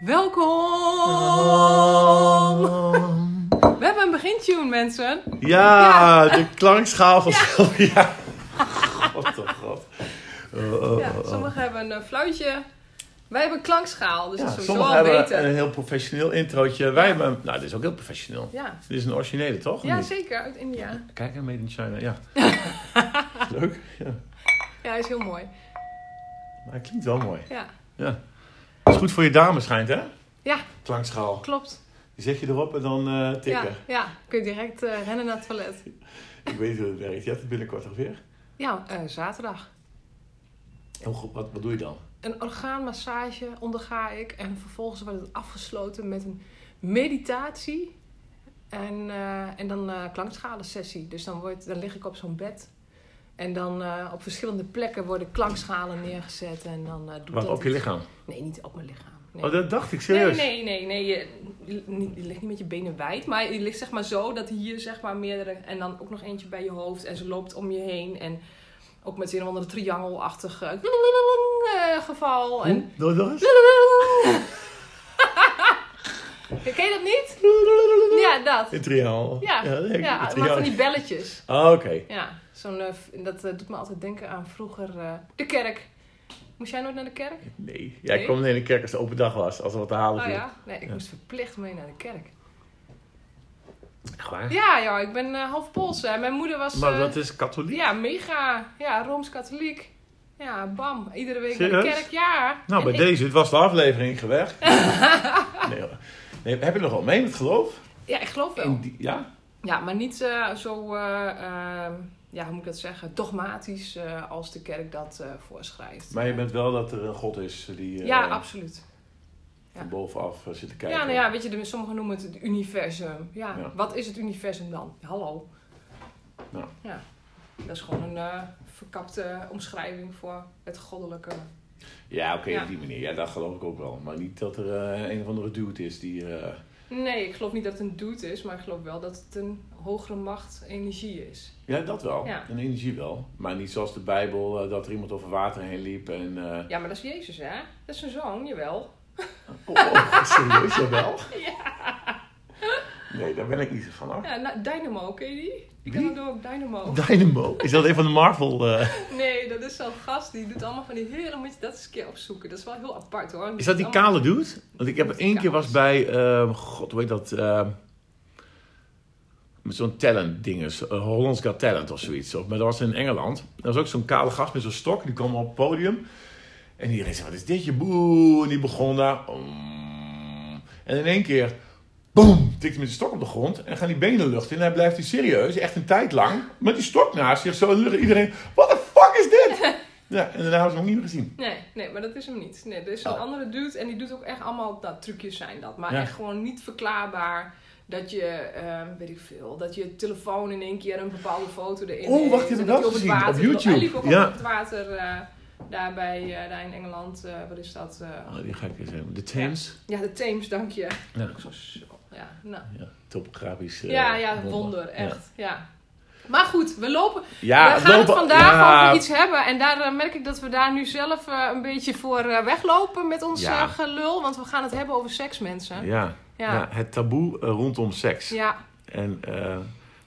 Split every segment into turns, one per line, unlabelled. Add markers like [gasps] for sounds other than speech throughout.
Welkom! We hebben een begintune, mensen.
Ja, de klankschaal van Sylvia. God, oh god. Oh, oh,
Ja, sommigen hebben een fluitje. Wij hebben een klankschaal, dus
Ja,
dat is sowieso
sommigen
al
hebben
beter.
een heel professioneel introotje. Wij hebben, nou, dit is ook heel professioneel.
Ja.
Dit is een originele, toch?
Ja, zeker, uit India.
Kijk, made in China, ja. [laughs] Leuk, ja.
Ja, hij is heel mooi.
Maar hij klinkt wel mooi.
Ja,
Ja. Dat is goed voor je dame, schijnt, hè?
ja
Klankschaal.
klopt.
Die zet je erop en dan
Ja,
tikken.
ja, kun je direct eh, rennen naar het toilet.
Ik weet hoe het werkt. Je hebt het binnenkort toch weer?
Ja, eh, zaterdag.
Hoe goed- wat, wat doe je dan?
Een orgaanmassage onderga ik en vervolgens wordt het afgesloten met een meditatie en, en dan eh klankschalen-sessie. Dus dan, wordt, dan lig ik op zo'n bed en dan eh, op verschillende plekken worden klankschalen neergezet en dan eh doe ik
Wat,
dat
op je lichaam?
Nee, niet op mijn lichaam. Nee.
Oh, dat dacht ik
Nee,
serieus.
nee, nee, nee. Je, je, ligt niet met je benen wijd, maar je ligt zeg maar zo dat hier zeg maar meerdere en dan ook nog eentje bij je hoofd en ze loopt om je heen en ook met een of andere triangelachtig eh, geval. En,
Hoe? Nog eens? [laughs]
Ken je dat niet? Ja, dat.
In triangel.
Ja,
nee,
ja
in
maar van die belletjes.
Oh, oké.
Ja, zo'n, eh, dat eh, doet me altijd denken aan vroeger eh, de kerk. Moest jij nooit naar de kerk?
Nee. Ja, ik
Nee?
kwam in de kerk als het open dag was. Als er wat te halen
Oh
viel.
ja? Nee, ik
Ja.
moest verplicht mee naar de kerk.
Echt waar?
Ja, ja, ik ben eh, half Pools. hè. Mijn moeder was...
Maar dat is katholiek?
Ja, mega. Ja, Rooms-Katholiek. Ja, bam. Iedere week naar de kerk. Ja.
Nou,
En
bij
ik-
deze. Het was de aflevering gewerkt. [laughs] nee, hoor. nee, heb je nog wel mee met geloof?
Ja, ik geloof wel.
In die, ja?
Ja, maar niet eh, zo, eh, ehm, ja, hoe moet ik dat zeggen, dogmatisch eh, als de kerk dat eh, voorschrijft.
Maar je bent wel dat er een God is die eh,
Ja, absoluut.
van bovenaf eh, zit te kijken.
Ja, nou ja, weet je, sommigen noemen het het universum. Ja,
Ja.
wat is het universum dan? Hallo.
Nou.
Ja, dat is gewoon een eh, verkapte omschrijving voor het goddelijke.
Ja, oké, op die manier. Ja, dat geloof ik ook wel. Maar niet dat er eh, een of andere dude is die...
Nee, ik geloof niet dat het een doet is, maar ik geloof wel dat het een hogere macht energie is.
Ja, dat wel.
Ja.
Een energie wel. Maar niet zoals de Bijbel, eh, dat er iemand over water heen liep en... eh,
Ja, maar dat is Jezus, hè? Dat is zijn zoon, jawel.
Oh, oh, [laughs] serieus, jawel?
Ja.
Nee, daar ben ik niet zo van af.
Ja, nou, Dynamo, ken je die? Die
Wie?
kan ook Dynamo.
Dynamo. Is dat een van de Marvel... eh, [laughs]
Nee, dat is zo'n gast die doet allemaal van die hele... moet je dat eens een keer opzoeken. Dat is wel heel apart hoor.
Is dat die
allemaal-
kale dude? Want ik heb één keer was bij... eh, God, hoe heet dat? eh, met zo'n talent dinges. Uh, Hollands Got Talent of zoiets. Of, maar dat was in Engeland. Er was ook zo'n kale gast met zo'n stok. Die kwam op het podium. En iedereen zei, wat is dit je boe? En die begon daar... om. En in één keer... Boom! Tikt hij met die stok op de grond. En gaan die benen de lucht in. En hij blijft hij serieus, echt een tijd lang... met die stok naast zich zo lucht. Iedereen... What the fuck is dit? [laughs] ja, en daarna hebben ze hem ook niet meer gezien.
Nee, nee, maar dat is hem niet. Nee, er is een
Oh.
andere dude en die doet ook echt allemaal... Nou, trucjes zijn dat. Maar
Ja.
echt gewoon niet verklaarbaar. Dat je, ehm, weet ik veel, dat je telefoon in één keer een bepaalde foto erin
Oh, wacht, die heb
En
ik
dat
dat
op
op. YouTube.
Hij liep ook
Ja.
op het water eh, daar, bij, eh, daar in Engeland. eh, wat is dat?
Oh, die ga ik eens hebben. De Thames.
ja, de Thames, dank je.
Ja.
Ook zo, zo, ja, nou.
Ja, topografisch. eh,
Ja, ja, wonder, echt. Ja. Maar goed, we lopen.
Ja,
we gaan het
lopen-
vandaag
ja,
over iets hebben. En daar eh, merk ik dat we daar nu zelf eh, een beetje voor weglopen met ons gelul. Want we gaan het hebben over seks, mensen.
Ja, ja. Het taboe rondom seks.
Ja,
En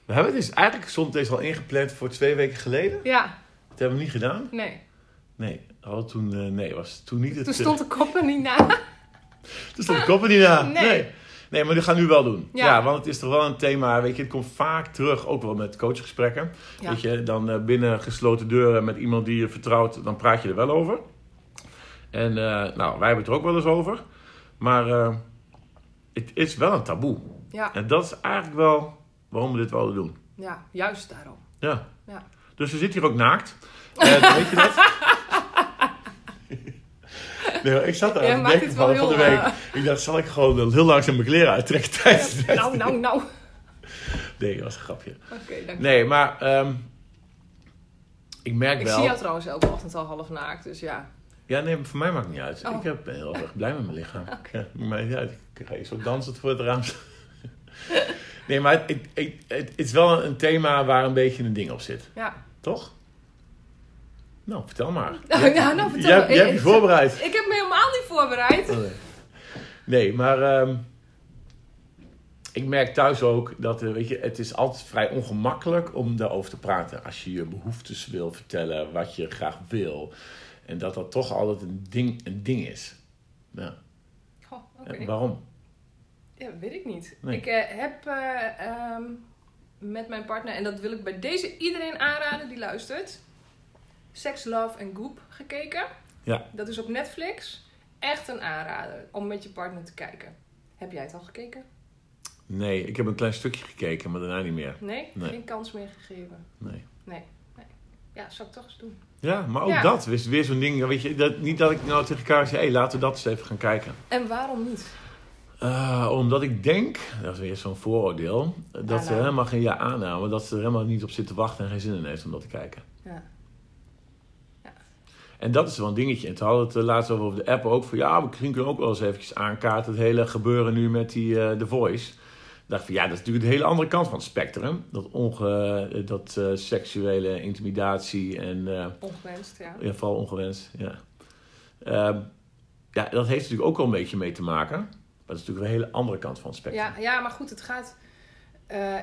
we hebben het dus eigenlijk stond deze al ingepland voor twee weken geleden.
ja,
Dat hebben we niet gedaan.
nee.
Nee, hadden toen, nee, was toen niet het. [laughs]
Toen stond de kop er niet na.
toen stond de koppen niet na.
Nee.
Nee. Nee. maar die gaan nu wel doen.
Ja.
Ja. want het is toch wel een thema, weet je, het komt vaak terug, ook wel met coachgesprekken.
Ja.
Weet je, dan eh, binnen gesloten deuren met iemand die je vertrouwt, dan praat je er wel over. En eh, nou, wij hebben het er ook wel eens over. Maar eh, het is wel een taboe.
Ja,
En dat is eigenlijk wel waarom we dit wilden doen.
ja, juist daarom.
Ja.
Ja.
Dus we zitten hier ook naakt. En weet je dat? [laughs] Nee, ik zat daar aan denken
het wel
van, van de week.
eh,
Ik dacht, zal ik gewoon eh, heel langzaam mijn kleren uittrekken tijdens de
Nou, nou, nou. Oké,
Nee, dat was een grapje.
dank je.
Nee, maar ehm, ik merk
Ik
wel...
zie jou trouwens elke ochtend al half naakt, dus ja.
Ja, nee, voor mij maakt het niet uit.
Oh.
Ik heb- ben heel erg blij met mijn lichaam. [laughs] Ja, maakt mij niet uit. Ik ga zo dansend voor het raam. [laughs] Nee, maar het, het, het, het is wel een thema waar een beetje een ding op zit.
Ja.
Toch? Nou, vertel maar. [laughs]
Ja, nou, vertel
Jij,
maar.
jij hebt je voorbereid.
Ik heb me helemaal niet voorbereid.
Oh, nee. Nee, maar ehm, ik merk thuis ook dat eh, weet je, het is altijd vrij ongemakkelijk om daarover te praten. Als je je behoeftes wil vertellen, wat je graag wil. En dat dat toch altijd een ding, een ding is. Ja.
Oké.
En waarom?
Ja, weet ik niet.
Nee.
Ik eh, heb eh, ehm, met mijn partner, en dat wil ik bij deze iedereen aanraden die luistert, Sex, Love en Goop gekeken.
Ja.
Dat is op Netflix. Echt een aanrader om met je partner te kijken. Heb jij het al gekeken?
Nee, ik heb een klein stukje gekeken, maar daarna niet meer.
Nee?
Nee.
Geen kans meer gegeven.
Nee.
Nee. nee. Ja, zou ik toch eens doen.
Ja, maar ook
Ja.
dat is weer zo'n ding. Weet je, dat, niet dat ik nou tegen elkaar zeg, hé, laten we dat eens even gaan kijken.
En waarom niet?
Eh, omdat ik denk, dat is weer zo'n vooroordeel, dat ze helemaal geen ja aanname, dat ze er helemaal niet op zit te wachten en geen zin in heeft om dat te kijken.
Ja.
En dat is wel een dingetje. En toen hadden we het laatst over op de app ook van ja, we kunnen ook wel eens eventjes aankaarten het hele gebeuren nu met die eh The Voice. Ik dacht van ja, dat is natuurlijk de hele andere kant van het spectrum. Dat, onge, eh, dat eh, seksuele intimidatie en
Ongewenst, ja.
ja, vooral ongewenst. Ja. Ehm, ja, dat heeft natuurlijk ook wel een beetje mee te maken. Maar dat is natuurlijk een hele andere kant van het spectrum.
Ja, ja, maar goed, het gaat.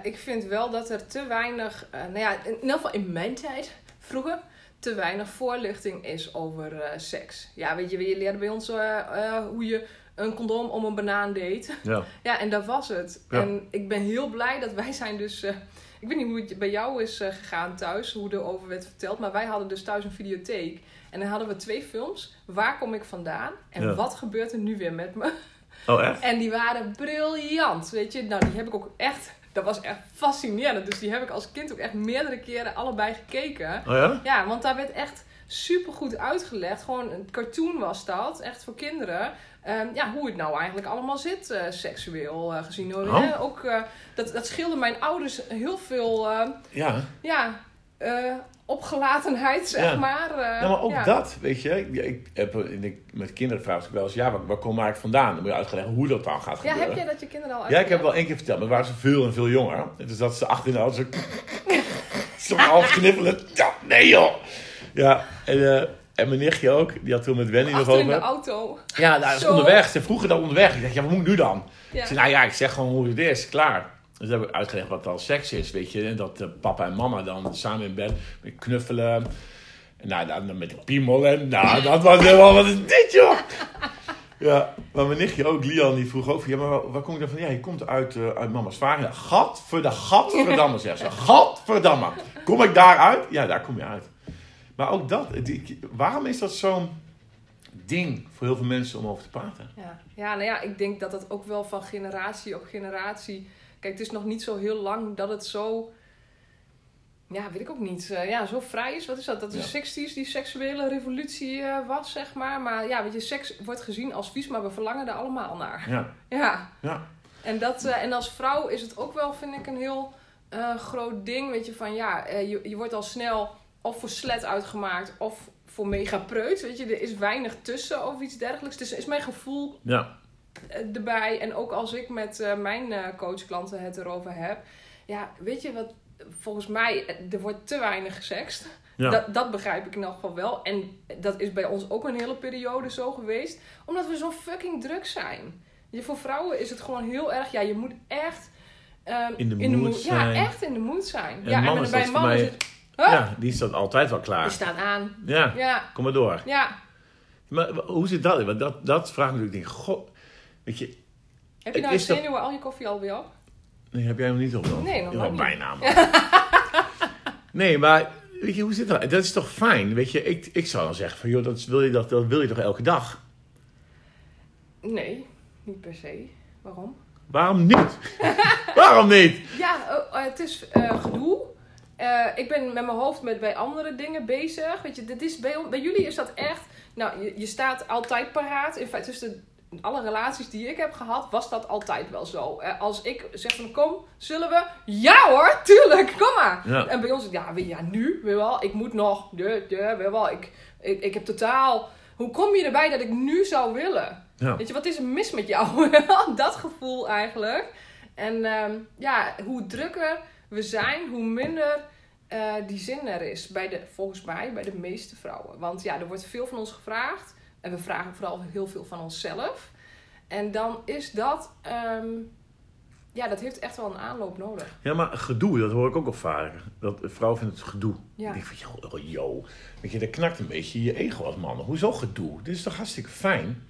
ik vind wel dat er te weinig. nou ja, in ieder geval in mijn tijd, vroeger, te weinig voorlichting is over eh, seks. Ja, weet je, je leerde bij ons eh, eh, hoe je een condoom om een banaan deed.
Ja. [laughs]
Ja, en dat was het.
Ja.
En ik ben heel blij dat wij zijn dus... ik weet niet hoe het bij jou is gegaan thuis, hoe er over werd verteld. Maar wij hadden dus thuis een videotheek. En dan hadden we twee films. Waar kom ik vandaan? En
Ja.
wat gebeurt er nu weer met me?
Oh, echt? [laughs]
En die waren briljant, weet je. Nou, die heb ik ook echt... Dat was echt fascinerend. Dus die heb ik als kind ook echt meerdere keren allebei gekeken.
Oh ja?
Ja, want daar werd echt super goed uitgelegd. Gewoon een cartoon was dat, echt voor kinderen. Ehm, ja, hoe het nou eigenlijk allemaal zit, eh, seksueel eh, gezien. Hoor.
Oh.
Ook, eh, dat, dat scheelde mijn ouders heel veel,
Ja.
ja, eh, opgelatenheid, zeg
Ja.
maar. eh,
Ja, maar ook
ja.
dat, weet je. Ja, ik heb met kinderen vraag ik wel eens, ja, waar, waar kom ik vandaan? Dan moet je uitleggen hoe dat dan gaat
Ja,
gebeuren.
heb jij dat je kinderen al
Ja, ik heb wel één keer verteld, maar waren ze veel en veel jonger. Dus dat ze achter in de auto zo... [laughs] zo half knippelen. Ja, nee joh! Ja, en, eh, en mijn nichtje ook. Die had toen met Wendy nog
Achter in de
over.
auto.
Ja, nou, dat is onderweg. Ze vroegen dat onderweg. Ik dacht, ja, wat moet ik nu dan?
Ja.
Zei, nou ja, ik zeg gewoon hoe het is. Klaar. Dus dan heb ik uitgelegd wat dan seks is, weet je. En dat eh, papa en mama dan samen in bed met knuffelen. En nou, dan met de piemel. En nou, dat was helemaal, wat is dit joh? Ja, maar mijn nichtje ook, Lian, die vroeg ook van, ja, maar waar, waar kom je dan van? Ja, je komt uit, eh, uit mama's vader. Ja, gadverde, gadverdamme, zegt ze. Gadverdamme. Kom ik daar uit? Ja, daar kom je uit. Maar ook dat, die- waarom is dat zo'n ding voor heel veel mensen om over te praten?
Ja. ja, nou ja, ik denk dat dat ook wel van generatie op generatie. Kijk, het is nog niet zo heel lang dat het zo. Ja, weet ik ook niet. eh, ja, zo vrij is. Wat is dat? Dat de
Ja.
60s die seksuele revolutie eh, was, zeg maar. Maar ja, weet je, seks wordt gezien als vies, maar we verlangen er allemaal naar.
Ja, [laughs]
Ja.
ja.
En, dat, eh, en als vrouw is het ook wel, vind ik, een heel groot ding. Weet je, van ja, je, je wordt al snel of voor slet uitgemaakt of voor mega preut. Weet je, er is weinig tussen of iets dergelijks. Dus is mijn gevoel
ja.
Eh, erbij. En ook als ik met eh, mijn eh, coachklanten het erover heb. Ja, weet je wat? Volgens mij, er wordt te weinig gesext.
Ja.
Dat, dat begrijp ik in elk geval wel. En dat is bij ons ook een hele periode zo geweest. Omdat we zo fucking druk zijn. Je, voor vrouwen is het gewoon heel erg... Ja, je moet echt... ehm,
In de mood zijn.
Ja, echt in de mood zijn.
En
ja, en bij mannen
mij-
is het... Huh?
ja, die staat altijd wel klaar.
staat aan.
Ja,
Ja,
kom maar door.
ja.
Maar hoe zit dat? Want dat, dat vraag ik me natuurlijk. God, weet je,
Heb je nou
Is dat-
zenuwen al je koffie alweer op?
nee, heb jij hem niet op dan?
Nee, nog lang niet.
bijna. [laughs] nee, maar weet je, hoe zit dat? Dat is toch fijn? Weet je, ik, ik zou dan zeggen van, joh, dat wil je, dat, dat wil je toch elke dag?
Nee, niet per se. Waarom?
Waarom niet? [laughs] Waarom niet?
Ja, oh, eh, het is eh, gedoe. Eh, ik ben met mijn hoofd met bij andere dingen bezig. Weet je, dit is bij, bij jullie is dat echt. Nou, je, je staat altijd paraat. In feite, tussen de, alle relaties die ik heb gehad, was dat altijd wel zo. Eh, als ik zeg van kom, zullen we? Ja hoor, tuurlijk, kom maar.
Ja.
En bij ons, ja, ja nu, weet je wel, ik moet nog, de, de, weet je wel, ik, ik, ik heb totaal. Hoe kom je erbij dat ik nu zou willen?
Ja.
Weet je, wat is er mis met jou? [laughs] dat gevoel eigenlijk. En ehm, ja, hoe drukker we zijn, hoe minder eh, die zin er is. Bij de, volgens mij bij de meeste vrouwen. Want ja, er wordt veel van ons gevraagd. En we vragen vooral heel veel van onszelf. En dan is dat, ehm, ja, dat heeft echt wel een aanloop nodig.
Ja, maar gedoe, dat hoor ik ook al vaker. Dat vrouwen vinden het gedoe.
Ja.
Ik denk van, joh, oh, joh. Weet je, dat knakt een beetje je ego als man. Hoezo gedoe? Dit is toch hartstikke fijn?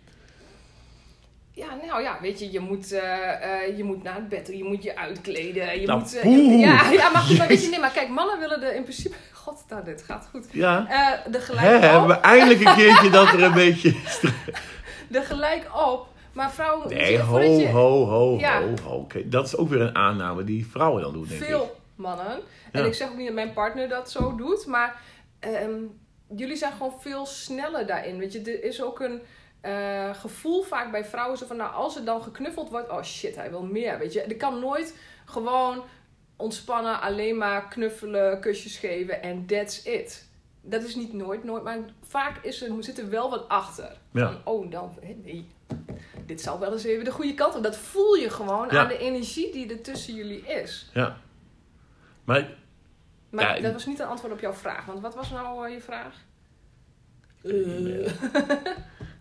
Ja, nou ja, weet je, je moet, eh, eh, je moet naar het bed, je moet je uitkleden. Je
Nou,
moet, eh, ja, ja, maar goed, maar weet je,
Jezus. [laughs]
nee, maar kijk, mannen willen er in principe... God, nou, dit gaat goed.
Ja.
Eh de gelijk
hebben
op.
we eindelijk een keertje dat er een [laughs] beetje...
De gelijk op. Maar vrouwen...
Nee, ho,
je-
ho, ho,
Ja.
ho, ho. Oké, Dat is ook weer een aanname die vrouwen dan doen, denk ik.
veel mannen. En ik zeg ook niet dat mijn partner dat zo doet, maar ehm, jullie zijn gewoon veel sneller daarin. Weet je, er is ook een eh, gevoel vaak bij vrouwen zo van, nou, als er dan geknuffeld wordt, oh shit, hij wil meer. Weet je, er kan nooit gewoon ontspannen, alleen maar knuffelen, kusjes geven en that's it. Dat is niet nooit, nooit, maar vaak is er, zit er wel wat achter.
Ja.
Van, oh, dan, nee, dit zou wel eens even de goede kant op. Dat voel je gewoon
Ja.
aan de energie die er tussen jullie is.
Ja. Maar
Maar
Ja,
dat was niet een antwoord op jouw vraag. Want wat was nou eh, je vraag?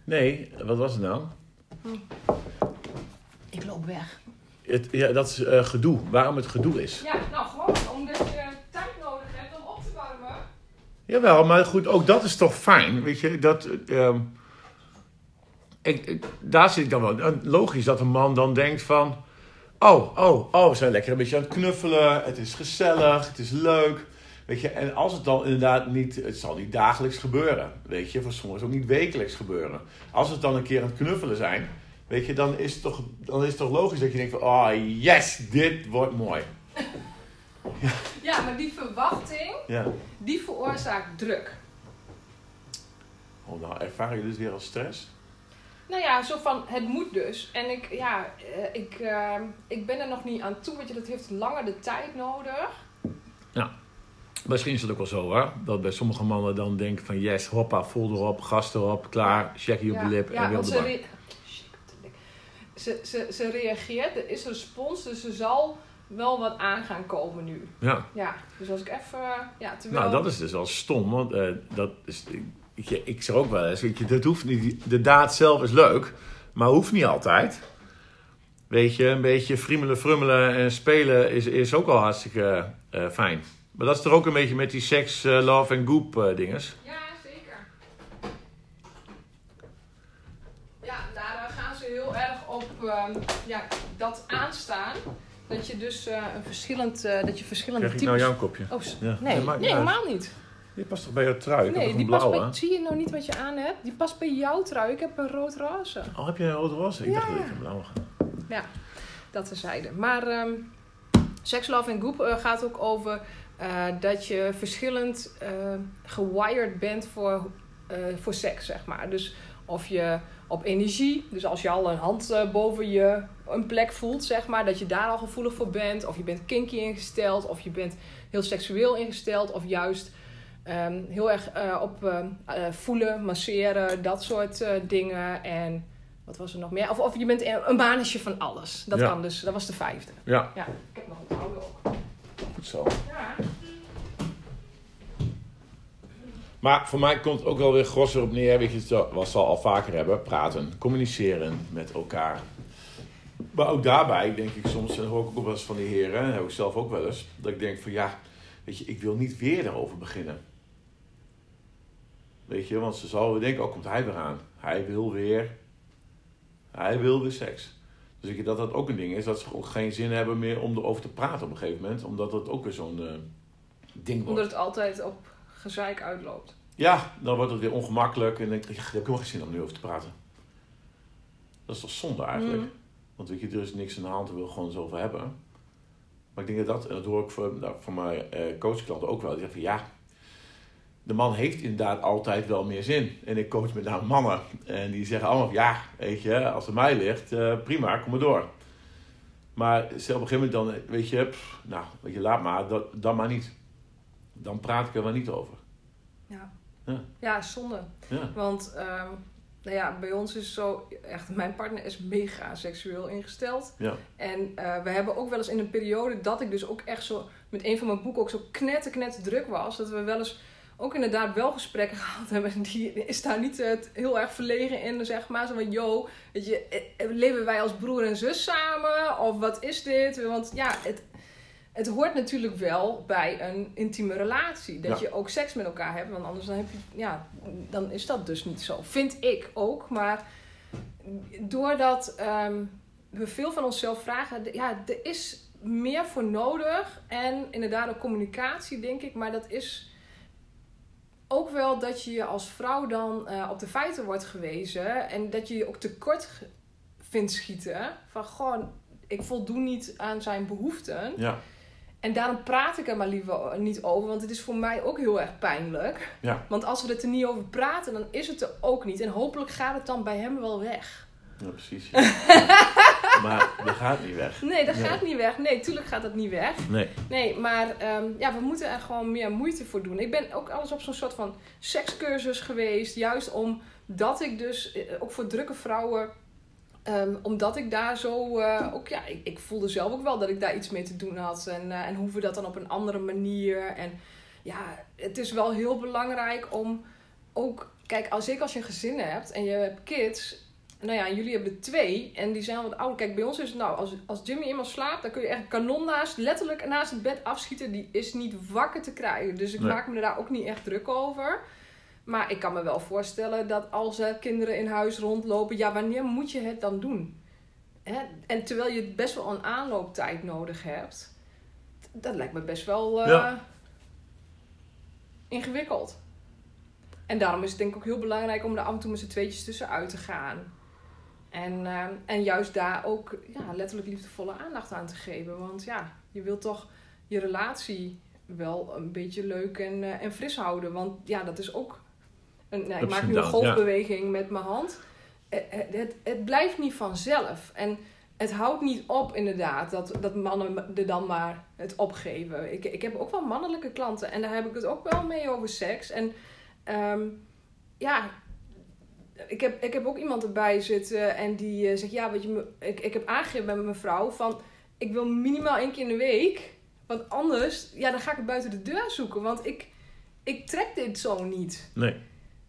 nee, wat was het nou?
Ik loop weg.
Het, ja, dat is eh, gedoe. Waarom het gedoe is.
Ja, nou gewoon omdat je tijd nodig hebt om op te warmen.
Jawel, maar goed, ook dat is toch fijn. Weet je, dat. ehm, ik, ik- daar zit ik dan wel. Logisch dat een man dan denkt van. Oh, oh, oh, we zijn lekker een beetje aan het knuffelen. Het is gezellig, het is leuk. Weet je, en als het dan inderdaad niet. Het zal niet dagelijks gebeuren. Weet je, voor sommigen ook niet wekelijks gebeuren. Als het dan een keer aan het knuffelen zijn. Weet je, dan is het toch, dan is het toch logisch dat je denkt van. Oh, yes, dit wordt mooi.
Ja, maar die verwachting,
Ja.
die veroorzaakt druk.
Oh, nou, ervaren jullie dus weer als stress?
Nou ja, zo van het moet dus. En ik, ja, eh, ik, eh, ik ben er nog niet aan toe. Weet je, dat heeft langer de tijd nodig.
Misschien is het ook wel zo hoor. Dat bij sommige mannen dan denken van yes, hoppa, vol erop, gas erop, klaar, checkie op
ja,
de lip
ja,
en weer op de bank.
re- Shit, op de lip. Ze, ze, ze reageert, er is een respons, dus er zal wel wat aan gaan komen nu.
Ja,
Ja, dus als ik even, ja, terwijl...
nou dat is dus wel stom, want eh, dat is, ik, ik, ik zeg ook wel eens, weet je, dat hoeft niet, de daad zelf is leuk, maar hoeft niet altijd. Weet je, een beetje friemelen, frummelen en spelen is, is ook al hartstikke eh, fijn. Maar dat is er ook een beetje met die seks, eh, love en goop eh, dinges.
Ja, daar eh, gaan ze heel erg ehm, ja, dat aanstaan. Dat je dus eh, een verschillend, eh, dat je verschillende
Krijg ik
types...
nou jouw kopje?
Oh,
Ja.
nee, nee helemaal niet.
Die past toch bij jouw trui? Ik heb
Nee,
toch
die
een
past
blauwe?
bij, zie je nou niet wat je aan hebt? Die past bij jouw trui. Ik heb een rood-roze.
Oh, heb je een rood roze? Ik
Ja.
dacht dat ik een blauwe had.
Dat terzijde. Maar ehm Sex, Love en Goop eh, gaat ook over eh, dat je verschillend eh, gewired bent voor, eh, voor seks, zeg maar. Dus of je op energie, dus als je al een hand eh, boven je een plek voelt, zeg maar, dat je daar al gevoelig voor bent. Of je bent kinky ingesteld, of je bent heel seksueel ingesteld, of juist ehm, heel erg eh, op eh, voelen, masseren, dat soort dingen. En wat was er nog meer? Of, of je bent een een manetje van alles. Dat
Ja.
kan dus, dat was de vijfde.
Ja,
Ja, ik heb nog een oude ook.
goed zo.
Ja.
Maar voor mij komt het ook wel weer gros erop neer, weet je, wat ze al vaker hebben, praten, communiceren met elkaar. Maar ook daarbij denk ik soms, en hoor ik ook wel eens van die heren, en heb ik zelf ook wel eens, dat ik denk van ja, weet je, ik wil niet weer daarover beginnen. Weet je, want ze zal weer denken, oh komt hij weer aan. Hij wil weer, hij wil weer seks. Dus ik denk dat dat ook een ding is, dat ze ook geen zin hebben meer om erover te praten op een gegeven moment. Omdat dat ook weer zo'n eh, ding wordt.
Omdat het altijd op gezeik uitloopt.
Ja, dan wordt het weer ongemakkelijk en denk ik, ja, daar heb ik helemaal geen zin om nu over te praten. Dat is toch zonde eigenlijk?
Mm.
Want weet je, er is niks aan de hand, we willen gewoon zoveel hebben. Maar ik denk dat dat, en dat hoor ik van, nou, van mijn eh, coachklanten ook wel, die zeggen van ja, de man heeft inderdaad altijd wel meer zin. En ik coach met name mannen en die zeggen allemaal, ja, weet je, als het mij ligt, eh, prima, kom maar door. Maar op een gegeven moment dan, weet je, pff, nou, weet je, laat maar, dat, dan maar niet. Dan praat ik er maar niet over.
Ja.
Ja.
Ja, zonde.
Ja.
Want ehm, nou ja, bij ons is zo, echt, mijn partner is mega seksueel ingesteld.
Ja.
En eh, we hebben ook wel eens in een periode dat ik dus ook echt zo met een van mijn boeken ook zo knetter, knetter druk was. Dat we wel eens ook inderdaad wel gesprekken [laughs] gehad hebben. En die is daar niet eh, heel erg verlegen in, zeg maar. Zo van, yo, weet je, eh, leven wij als broer en zus samen? Of wat is dit? Want ja, het, het hoort natuurlijk wel bij een intieme relatie. Dat
Ja.
je ook seks met elkaar hebt. Want anders dan, heb je, ja, dan is dat dus niet zo. Vind ik ook. Maar doordat ehm, we veel van onszelf vragen... Ja, er is meer voor nodig. En inderdaad ook communicatie, denk ik. Maar dat is ook wel dat je je als vrouw dan eh, op de feiten wordt gewezen. En dat je je ook tekort vindt schieten. Van gewoon, ik voldoen niet aan zijn behoeften.
Ja,
En daarom praat ik er maar liever niet over, want het is voor mij ook heel erg pijnlijk.
ja,
Want als we het er niet over praten, dan is het er ook niet. En hopelijk gaat het dan bij hem wel weg.
ja precies. ja. [laughs] maar dat gaat niet weg.
Nee, dat
Nee.
gaat niet weg. Nee, tuurlijk gaat dat niet weg.
Nee.
Nee, maar ehm, ja, we moeten er gewoon meer moeite voor doen. Ik ben ook alles op zo'n soort van sekscursus geweest. Juist omdat ik dus, eh, ook voor drukke vrouwen... ehm, omdat ik daar zo, eh, ook ja, ik, ik voelde zelf ook wel dat ik daar iets mee te doen had. En, eh, en hoe we dat dan op een andere manier. En ja, het is wel heel belangrijk om ook, kijk, als ik als je een gezin hebt en je hebt kids, nou ja, jullie hebben er twee en die zijn wat ouder. Kijk, bij ons is het nou, als, als Jimmy eenmaal slaapt, dan kun je echt een kanon naast, letterlijk naast het bed afschieten. Die is niet wakker te krijgen. Dus ik
Nee.
maak me daar ook niet echt druk over. Maar ik kan me wel voorstellen dat als er kinderen in huis rondlopen, ja, wanneer moet je het dan doen? Hè? En terwijl je best wel een aanlooptijd nodig hebt, dat lijkt me best wel eh,
Ja.
ingewikkeld. En daarom is het denk ik ook heel belangrijk om er af en toe met z'n tweetjes tussenuit te gaan. En, eh, en juist daar ook ja, letterlijk liefdevolle aandacht aan te geven. Want ja, je wilt toch je relatie wel een beetje leuk en, eh, en fris houden. Want ja, dat is ook... Een, nou, ik maak nu een
ja.
golfbeweging met mijn hand. Eh, eh, Het, het blijft niet vanzelf. En het houdt niet op inderdaad dat, dat mannen er dan maar het opgeven. Ik, ik heb ook wel mannelijke klanten en daar heb ik het ook wel mee over seks. En ehm, ja, ik heb, ik heb ook iemand erbij zitten en die eh, zegt: Ja, weet je, ik, ik heb aangegeven bij mijn vrouw van ik wil minimaal één keer in de week. Want anders, ja, dan ga ik het buiten de deur zoeken. Want ik, ik trek dit zo niet.
Nee.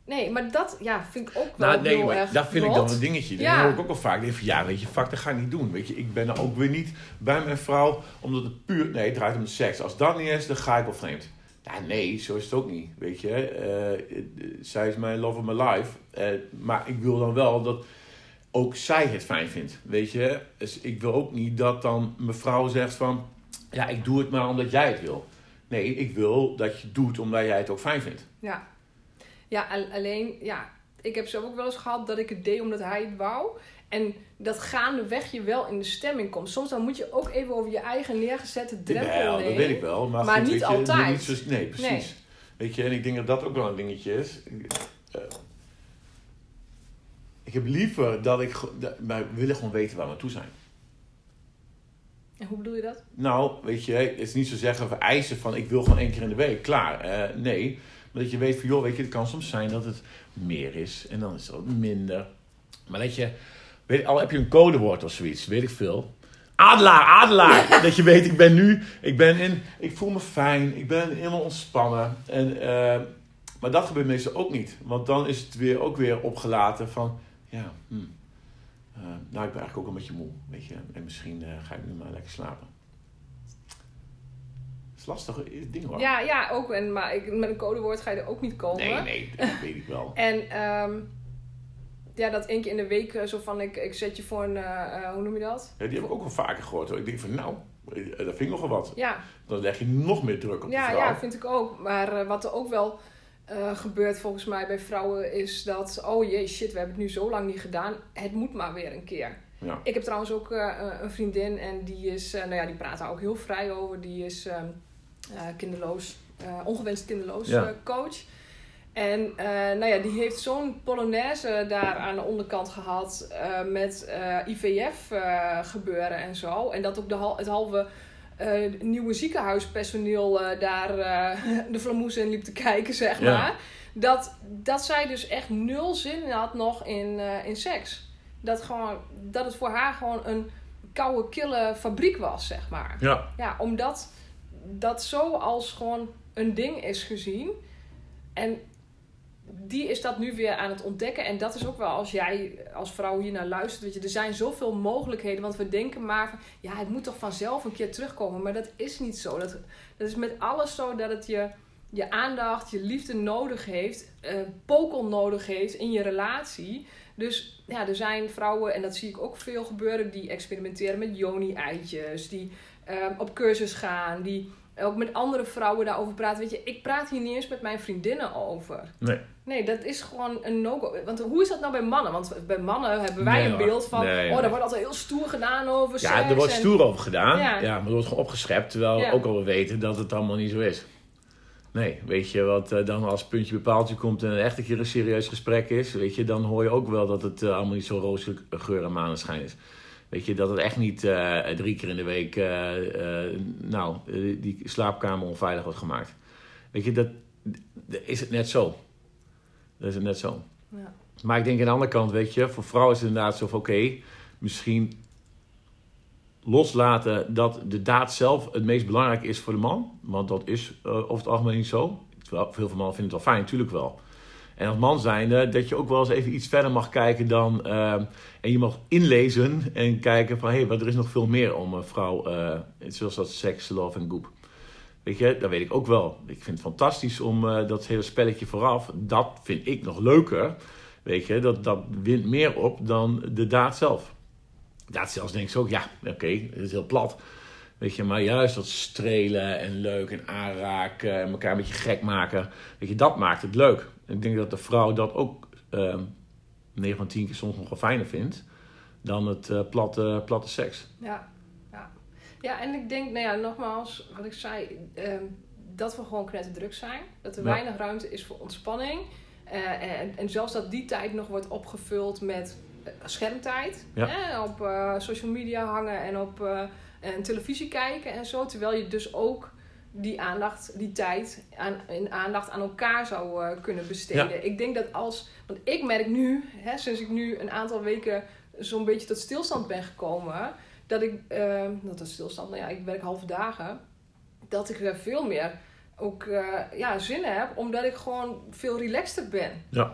Nee, maar dat ja, vind ik ook wel
Nou, nee,
heel
maar
erg
dat vind ik dan een dingetje.
Ja.
hoor ik ook wel vaak. Denk van, ja, weet je, fuck, dat ga ik niet doen. Weet je, ik ben er ook weer niet bij mijn vrouw, omdat het puur... Nee, het draait om de seks. Als dat niet is, dan ga ik wel vreemd. Ja, nee, zo is het ook niet, weet je. Eh, eh, zij is mijn love of my life. Eh, maar ik wil dan wel dat ook zij het fijn vindt, weet je. Dus ik wil ook niet dat dan mevrouw zegt van... Ja, ik doe het maar omdat jij het wil. Nee, ik wil dat je doet omdat jij het ook fijn vindt.
Ja. Ja, al- alleen, ja, ik heb zelf ook wel eens gehad dat ik het deed omdat hij het wou. En dat gaandeweg je wel in de stemming komt. Soms dan moet je ook even over je eigen neergezette drempel
Jawel,
heen.
dat weet ik wel. Maar,
Maar
goed,
niet
je,
altijd.
Niet zo, nee, precies.
Nee.
Weet je, en ik denk dat dat ook wel een dingetje is. Eh, ik heb liever dat ik... dat- Maar we willen gewoon weten waar we toe zijn.
En hoe bedoel je dat?
Nou, weet je, het is niet zo zeggen of eisen van ik wil gewoon één keer in de week. Klaar. Eh, nee. Maar dat je weet van, joh, weet je, het kan soms zijn dat het meer is. En dan is het minder. Maar dat je, weet, al heb je een codewoord of zoiets, weet ik veel. Adelaar, adelaar. [laughs] dat je weet, ik ben nu, ik ben in, ik voel me fijn. Ik ben helemaal ontspannen. En, eh, maar dat gebeurt meestal ook niet. Want dan is het weer ook weer opgelaten van, ja, hm. Eh, nou, ik ben eigenlijk ook een beetje moe, weet je. En misschien eh, ga ik nu maar lekker slapen. Is lastig ding hoor.
Ja, ja, ook. En, maar ik, met een codewoord ga je er ook niet komen.
nee, nee, dat [laughs] weet ik wel.
En ehm, ja, dat één keer in de week eh, zo van ik, ik zet je voor een, eh, eh, hoe noem je dat?
Ja, die heb ik ook wel vaker gehoord. Hoor. Ik denk van, nou, dat vind ik nogal wat.
Ja,
Dan leg je nog meer druk op de
ja,
vrouw.
ja, vind ik ook. Maar wat er ook wel gebeurt volgens mij bij vrouwen is dat, oh jee, shit, we hebben het nu zo lang niet gedaan. Het moet maar weer een keer.
Ja.
Ik heb trouwens ook een vriendin en die is, nou ja, die praat daar ook heel vrij over. Die is ehm, eh, kinderloos, eh, ongewenst kinderloos
Ja.
eh, coach. En eh, nou ja, die heeft zo'n polonaise daar aan de onderkant gehad eh, met eh, IVF eh, gebeuren en zo. En dat ook de, hal- het halve eh, nieuwe ziekenhuispersoneel eh, daar eh, [laughs] de flamoes in liep te kijken, zeg
Ja.
maar. Dat, dat zij dus echt nul zin had nog in, eh, in seks. Dat, gewoon, dat het voor haar gewoon een koude, kille fabriek was, zeg maar.
Ja.
Ja, omdat dat zo als gewoon een ding is gezien. En die is dat nu weer aan het ontdekken. En dat is ook wel als jij als vrouw hier naar luistert. Weet je, er zijn zoveel mogelijkheden. Want we denken maar van, ja, het moet toch vanzelf een keer terugkomen. Maar dat is niet zo. Dat, dat is met alles zo dat het je, je aandacht, je liefde nodig heeft. Uh, pokel nodig heeft in je relatie. Dus ja, er zijn vrouwen, en dat zie ik ook veel gebeuren, die experimenteren met joni-eitjes. Die uh, op cursus gaan, die ook met andere vrouwen daarover praten. Weet je, ik praat hier niet eens met mijn vriendinnen over.
Nee.
Nee, dat is gewoon een no-go. Want hoe is dat nou bij mannen? Want bij mannen hebben wij
Nee,
een beeld van...
Nee,
oh, daar wordt altijd heel stoer gedaan over
Ja,
seks
er wordt
en-
stoer over gedaan.
Ja.
Ja. maar er wordt gewoon opgeschept. Terwijl
Ja.
ook al we weten dat het allemaal niet zo is. Nee, weet je wat eh, dan als puntje bepaaltje komt en echt een keer een serieus gesprek is. Weet je, dan hoor je ook wel dat het eh, allemaal niet zo roze geur en maneschijn is. Weet je, dat het echt niet eh, drie keer in de week, eh, eh, nou, die slaapkamer onveilig wordt gemaakt. Weet je, dat, dat is het net zo. Dat is het net zo.
Ja.
Maar ik denk aan de andere kant, weet je, voor vrouwen is het inderdaad zo van oké, misschien loslaten dat de daad zelf het meest belangrijk is voor de man. Want dat is over het algemeen niet zo. Terwijl veel van mannen vinden het wel fijn, natuurlijk wel. En als man zijnde, dat je ook wel eens even iets verder mag kijken dan... eh, en je mag inlezen en kijken van... hé, hey, wat er is nog veel meer om een vrouw... eh, zoals dat seks, love en goep. Weet je, dat weet ik ook wel. Ik vind het fantastisch om eh, dat hele spelletje vooraf... dat vind ik nog leuker. Weet je, dat, dat wint meer op dan de daad zelf. Daad zelfs denk ik ook, ja, oké, het is heel plat. Weet je, maar juist dat strelen en leuk en aanraken en elkaar een beetje gek maken. Weet je, dat maakt het leuk. Ik denk dat de vrouw dat ook eh 9 van 10 keer soms nog wel fijner vindt dan het eh, platte, platte seks.
Ja, ja. ja, en ik denk, nou ja, nogmaals, wat ik zei, ehm, dat we gewoon knetterdruk zijn. Dat er
Ja.
weinig ruimte is voor ontspanning. Eh, en, en zelfs dat die tijd nog wordt opgevuld met eh, schermtijd.
Ja.
Hè, op social media hangen en op en televisie kijken en zo. Terwijl je dus ook die aandacht, die tijd aan, in aandacht aan elkaar zou eh, kunnen besteden. Ik denk dat als, want ik merk nu, hè, sinds ik nu een aantal weken zo'n beetje tot stilstand ben gekomen, dat ik, eh, dat is stilstand, nou ja, ik werk halve dagen, dat ik er veel meer ook eh, ja, zin heb, omdat ik gewoon veel relaxter ben.
Ja.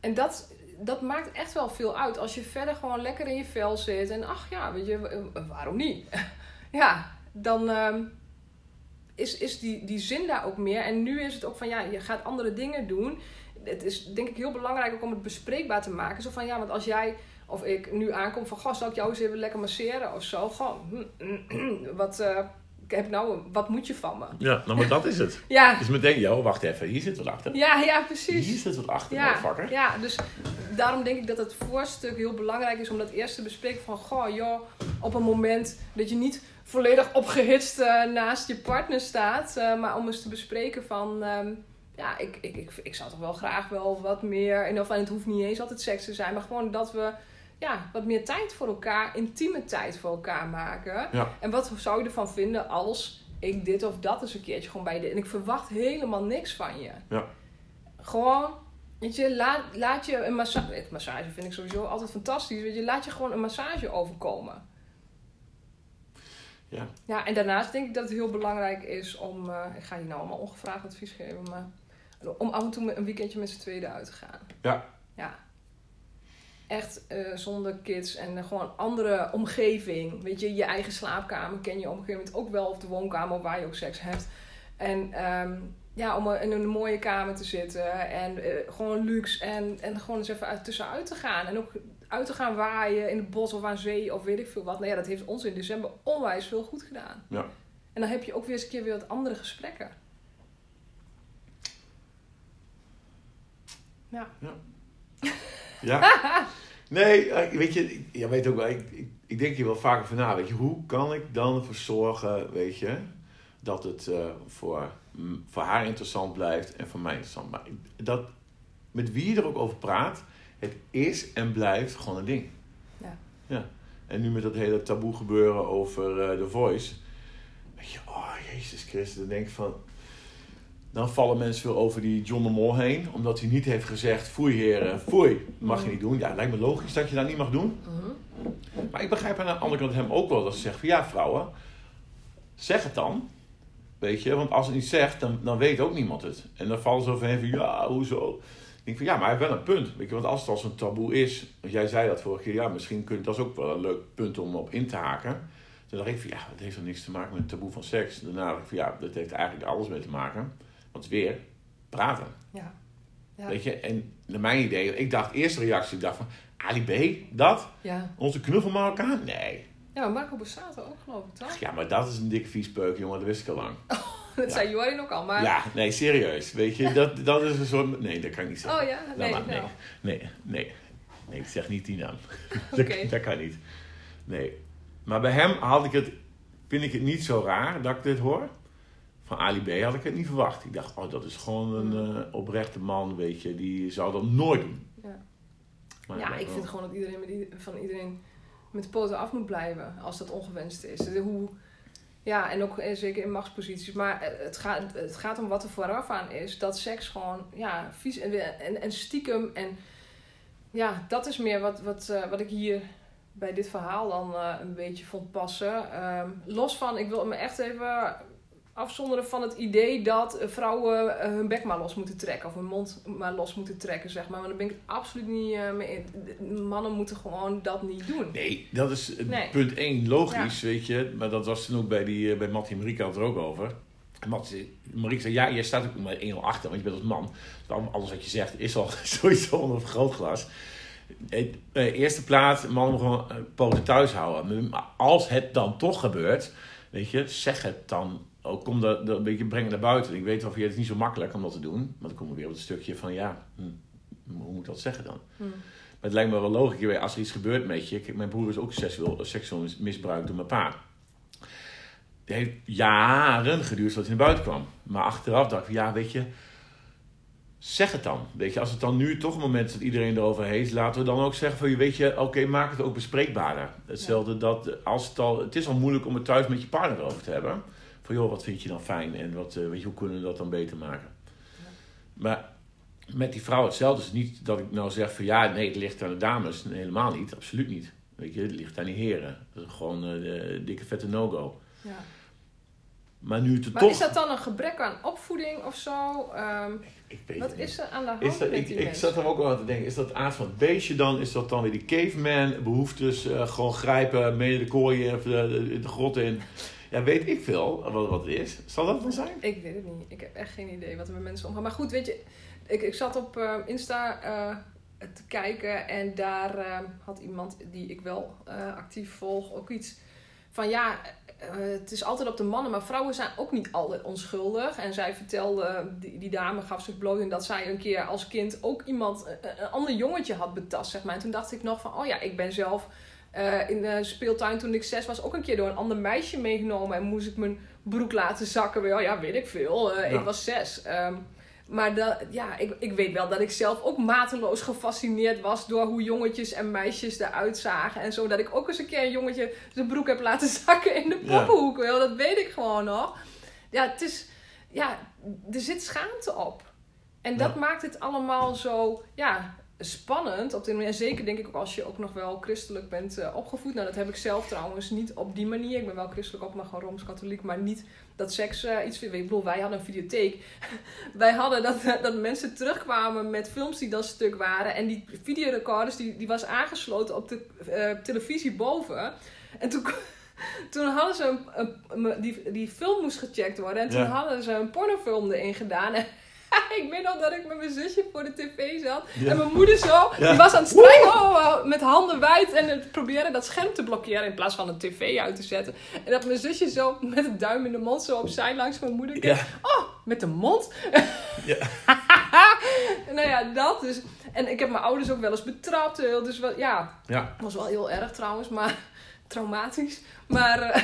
En dat, dat maakt echt wel veel uit. Als je verder gewoon lekker in je vel zit en ach ja, weet je, waarom niet? [laughs] ja, dan ehm, is, is die, die zin daar ook meer. En nu is het ook van ja, je gaat andere dingen doen. Het is denk ik heel belangrijk ook om het bespreekbaar te maken. Zo van ja, want als jij of ik nu aankom van gast, zal ik jou eens even lekker masseren of zo. Gewoon, [clears throat] wat, eh, heb nou, wat moet je van me?
Ja, nou maar dat is het. [laughs]
Ja,
Dus meteen, joh, wacht even, hier zit wat achter.
ja, ja, precies.
Hier zit wat achter,
Ja,
motherfucker.
ja, dus daarom denk ik dat het voorstuk heel belangrijk is om dat eerst te bespreken van, goh, joh, op een moment dat je niet volledig opgehitst eh, naast je partner staat, eh, maar om eens te bespreken van, ehm, ja, ik, ik, ik, ik zou toch wel graag wel wat meer, en of het hoeft niet eens altijd seks te zijn, maar gewoon dat we ja, wat meer tijd voor elkaar, intieme tijd voor elkaar maken.
Ja.
En wat zou je ervan vinden als ik dit of dat eens een keertje gewoon bij je? En ik verwacht helemaal niks van je.
Ja.
Gewoon, weet je, laat, laat je een massage... Massage vind ik sowieso altijd fantastisch. Weet je, laat je gewoon een massage overkomen.
Ja.
Ja, en daarnaast denk ik dat het heel belangrijk is om... eh, ik ga je nou allemaal ongevraagd advies geven, maar... Om af en toe een weekendje met z'n tweeën uit te gaan.
Ja.
Ja. Echt eh, zonder kids en eh, gewoon andere omgeving. Weet je, je eigen slaapkamer ken je op een gegeven moment ook wel. Of de woonkamer waar je ook seks hebt. En ehm, ja, om in een mooie kamer te zitten. En eh, gewoon luxe. En, en gewoon eens even uit, tussenuit te gaan. En ook uit te gaan waaien in het bos of aan zee of weet ik veel wat. Nou ja, dat heeft ons in december onwijs veel goed gedaan.
Ja.
En dan heb je ook weer eens een keer weer wat andere gesprekken. Ja.
Ja. [laughs] Nee, eh, weet je, ik- je weet ook wel, ik, ik, ik denk hier wel vaker van na, weet je, hoe kan ik dan ervoor zorgen, weet je, dat het eh, voor, voor haar interessant blijft en voor mij interessant. Maar dat, met wie je er ook over praat, het is en blijft gewoon een ding.
Ja.
Ja. En nu met dat hele taboe gebeuren over The Voice, weet je, oh Jezus Christus, dan denk ik van, dan vallen mensen veel over die John de Mol heen. Omdat hij niet heeft gezegd, foei heren, foei. Mag je niet doen. Ja, lijkt me logisch dat je dat niet mag doen.
Mhm.
Maar ik begrijp aan de andere kant hem ook wel dat ze zegt van... Ja, vrouwen, zeg het dan. weet je. Want als het niet zegt, dan, dan weet ook niemand het. En dan vallen ze overheen van, ja, hoezo? Ik denk van, ja, maar hij heeft wel een punt. Weet je, want als het als een taboe is, want jij zei dat vorige keer, ja, misschien kun je, dat is ook wel een leuk punt om op in te haken. Toen dacht ik van, ja, het heeft er niks te maken met het taboe van seks. Daarna dacht ik van, ja, dat heeft eigenlijk alles mee te maken. Want weer, praten.
Ja. Ja.
Weet je, en naar mijn idee, ik dacht, eerste reactie, ik dacht van, Ali B, dat?
Ja.
Onze knuffel Marokkaan? Nee.
Ja, maar Marco Borsato ook geloof ik, toch?
Ja, maar dat is een dikke viespeuk, jongen, dat wist ik al lang. [laughs] [laughs]
Dat zei Jorin ook al, maar...
Ja, nee, serieus. Weet je, dat, dat is een soort... Nee, dat kan ik niet zeggen.
Oh ja? Nee,
maar,
nou.
nee, nee, nee. Nee, ik zeg niet die naam. [laughs]
Oké.
dat, dat kan niet. Nee. Maar bij hem had ik het, vind ik het niet zo raar dat ik dit hoor. Van Ali B had ik het niet verwacht. Ik dacht, oh, dat is gewoon een eh, oprechte man, weet je. Die zou dat nooit doen.
Ja.
Maar
Ja, ik
wel.
vind gewoon dat iedereen met van iedereen met de poten af moet blijven als dat ongewenst is. Hoe, ja, en ook eh, zeker in machtsposities. Maar eh, het gaat, het gaat om wat er vooraf aan is. Dat seks gewoon ja, vies en, en, en stiekem. En ja, dat is meer wat, wat, eh, wat ik hier bij dit verhaal dan een beetje vond passen. Ehm, los van, ik wil me echt even afzonderen van het idee dat eh, vrouwen eh, hun bek maar los moeten trekken. Of hun mond maar los moeten trekken, zeg maar. Maar daar ben ik het absoluut niet eh, mee in. Mannen moeten gewoon dat niet doen.
Nee, dat is
Nee.
punt 1 logisch, weet je. Maar dat was toen ook bij, die, bij Mattie en Marieke had het er ook over. Mattie, Marieke zei, ja, jij staat ook maar 1-0 achter, want je bent als man. Al- alles wat je zegt is al [laughs] sowieso onder een vergrootglas. Eh, eerste plaats, mannen gewoon poten thuis houden. Maar als het dan toch gebeurt, weet je, zeg het dan. Ook kom dat, dat een beetje brengen naar buiten. Ik weet wel, het is niet zo makkelijk om dat te doen. Maar dan komen we weer op het stukje van, ja, hm, hoe moet ik dat zeggen dan?
Hm.
Maar het lijkt me wel logisch, als er iets gebeurt met je. Kijk, mijn broer is ook seksueel, seksueel misbruikt door mijn pa. Het heeft jaren geduurd voordat hij naar buiten kwam. Maar achteraf dacht ik, ja, weet je, zeg het dan. Weet je, als het dan nu toch een moment is dat iedereen erover heeft, laten we dan ook zeggen van, je weet je, oké, maak het ook bespreekbaarder. Hetzelfde dat, als het al, het is al moeilijk om het thuis met je partner over te hebben. Van, joh, wat vind je dan fijn en wat, eh, weet je, hoe kunnen we dat dan beter maken? Maar met die vrouw hetzelfde is niet dat ik nou zeg van ja, nee, het ligt aan de dames. Nee, helemaal niet, absoluut niet. Weet je, het ligt aan die heren. Dat is gewoon eh, de dikke vette no-go.
Ja.
Maar nu het
Maar
toch...
is dat dan een gebrek aan opvoeding of zo? Ehm,
Ik weet
wat is er aan de hand
Is dat,
met
ik, ik zat er ook al aan te denken, is dat aard van het beestje dan? Is dat dan weer die caveman behoeftes? eh, gewoon grijpen, mee de kooi of de, de, de grot in. Ja, weet ik veel wat, wat het is. Zal dat dan zijn?
Ik weet het niet. Ik heb echt geen idee wat er met mensen omgaan. Maar goed, weet je, ik, ik zat op eh, Insta eh, te kijken en daar eh, had iemand die ik wel actief volg ook iets van ja, het is altijd op de mannen, maar vrouwen zijn ook niet altijd onschuldig. En zij vertelde, die, die dame gaf zich bloot in dat zij een keer als kind ook iemand, een, een ander jongetje had betast, zeg maar. En toen dacht ik nog van, oh ja, ik ben zelf eh, in de speeltuin toen ik zes was ook een keer door een ander meisje meegenomen en moest ik mijn broek laten zakken. Wel, ja, weet ik veel. Eh,
Ja.
Ik was zes. Ehm, maar dat, ja, ik, ik weet wel dat ik zelf ook mateloos gefascineerd was door hoe jongetjes en meisjes eruit zagen. En zo dat ik ook eens een keer een jongetje zijn broek heb laten [laughs] zakken in de
Ja.
poppenhoek. Wel, dat weet ik gewoon nog. Ja, het is, ja, er zit schaamte op. En dat
Ja.
maakt het allemaal zo, ja, spannend. Op de. En zeker denk ik ook als je ook nog wel christelijk bent eh, opgevoed. Nou, dat heb ik zelf trouwens niet op die manier. Ik ben wel christelijk op, maar gewoon Rooms-Katholiek. Maar niet dat seks eh, iets... Ik bedoel, wij hadden een videotheek. [laughs] wij hadden dat, dat mensen terugkwamen met films die dan stuk waren. En die videorecorders, die, die was aangesloten op de eh, televisie boven. En toen... [laughs] Toen hadden ze een, een- die, die film moest gecheckt worden. En toen
Ja.
hadden ze een pornofilm erin gedaan. En [laughs] [laughs] ik weet nog dat ik met mijn zusje voor de tv zat.
Ja.
En mijn moeder zo,
Ja.
die was aan het strijken oh, oh, met handen wijd. En het proberen dat scherm te blokkeren in plaats van een tv uit te zetten. En dat mijn zusje zo met een duim in de mond zo opzij langs mijn moeder keek.
Ja.
Oh, met de mond?
Ja. [laughs]
nou ja, dat dus. En ik heb mijn ouders ook wel eens betrapt. heel, Dus wel, ja,
Ja.
was wel heel erg trouwens, maar [laughs] traumatisch. Maar eh,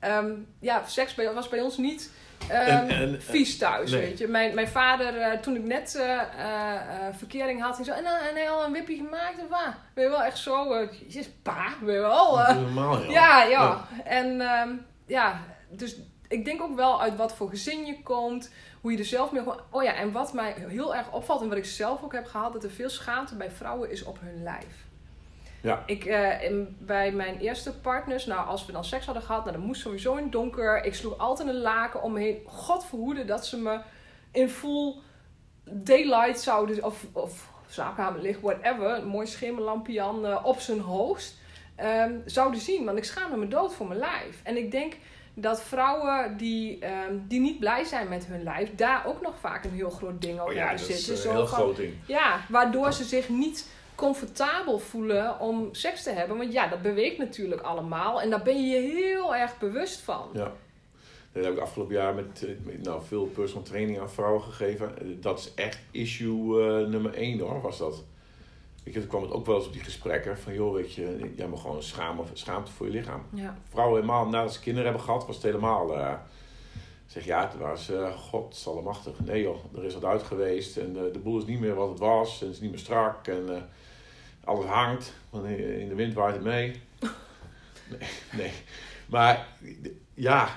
ehm, ja, seks was bij ons niet
En- en-
vies thuis,
nee.
weet je. Mijn, mijn vader, eh, toen ik net eh, eh, verkering had, hij zo... En, dan- en hij al een wipje gemaakt of wat? Ben je wel echt zo... jezus, pa, ben je wel...
normaal, joh.
ja, ja. En ehm, ja, dus ik denk ook wel uit wat voor gezin je komt. Hoe je er zelf mee... Oh ja, en wat mij heel erg opvalt en wat ik zelf ook heb gehad... dat er veel schaamte bij vrouwen is op hun lijf. Ja. Ik, uh, in, bij mijn eerste partners, nou, als we dan seks hadden gehad, nou, dan moest sowieso in donker. Ik sloeg altijd een laken om me heen. God verhoede dat ze me in full daylight zouden, of, of slaapkamerlicht, whatever, een mooi schemerlampje aan uh, op zijn hoogst, um, zouden zien. Want ik schaamde me dood voor mijn lijf. En ik denk dat vrouwen die, um, die niet blij zijn met hun lijf, daar ook nog vaak een heel groot ding over
oh ja,
zitten.
Is heel groot ding.
Ja, waardoor ze zich niet comfortabel voelen om seks te hebben. Want ja, dat beweegt natuurlijk allemaal. En daar ben je je heel erg bewust van.
Ja. Dat heb ik afgelopen jaar met, eh, met nou, veel personal training aan vrouwen gegeven. Eh, dat is echt issue uh, nummer één hoor, was dat. Je, toen kwam het ook wel eens op die gesprekken van joh, weet je, jij moet gewoon schamen, schaamte voor je lichaam.
Ja.
Vrouwen helemaal nadat ze kinderen hebben gehad, was het helemaal. Uh, zeg ja, het was uh, godsallemachtig. Nee joh, er is wat uit geweest en uh, de boel is niet meer wat het was en het is niet meer strak en alles hangt. Want in de wind waait het mee. Nee, nee. Maar ja,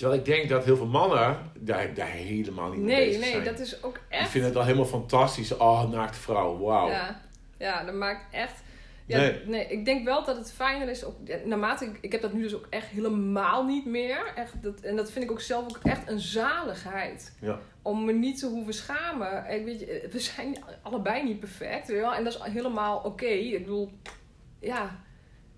Terwijl ik denk dat heel veel mannen daar, daar helemaal niet mee
nee,
bezig
nee,
zijn.
Nee, dat is ook echt...
Die vinden het al helemaal fantastisch. Oh, naakte vrouw, wauw.
Ja. ja, dat maakt echt... Ja,
Nee.
nee. ik denk wel dat het fijner is. Ja, naarmate ik, ik heb dat nu dus ook echt helemaal niet meer. Echt, dat, en dat vind ik ook zelf ook echt een zaligheid.
Ja.
Om me niet te hoeven schamen. Ik weet je, we zijn allebei niet perfect. Weet je wel? En dat is helemaal oké. Ik bedoel, ja,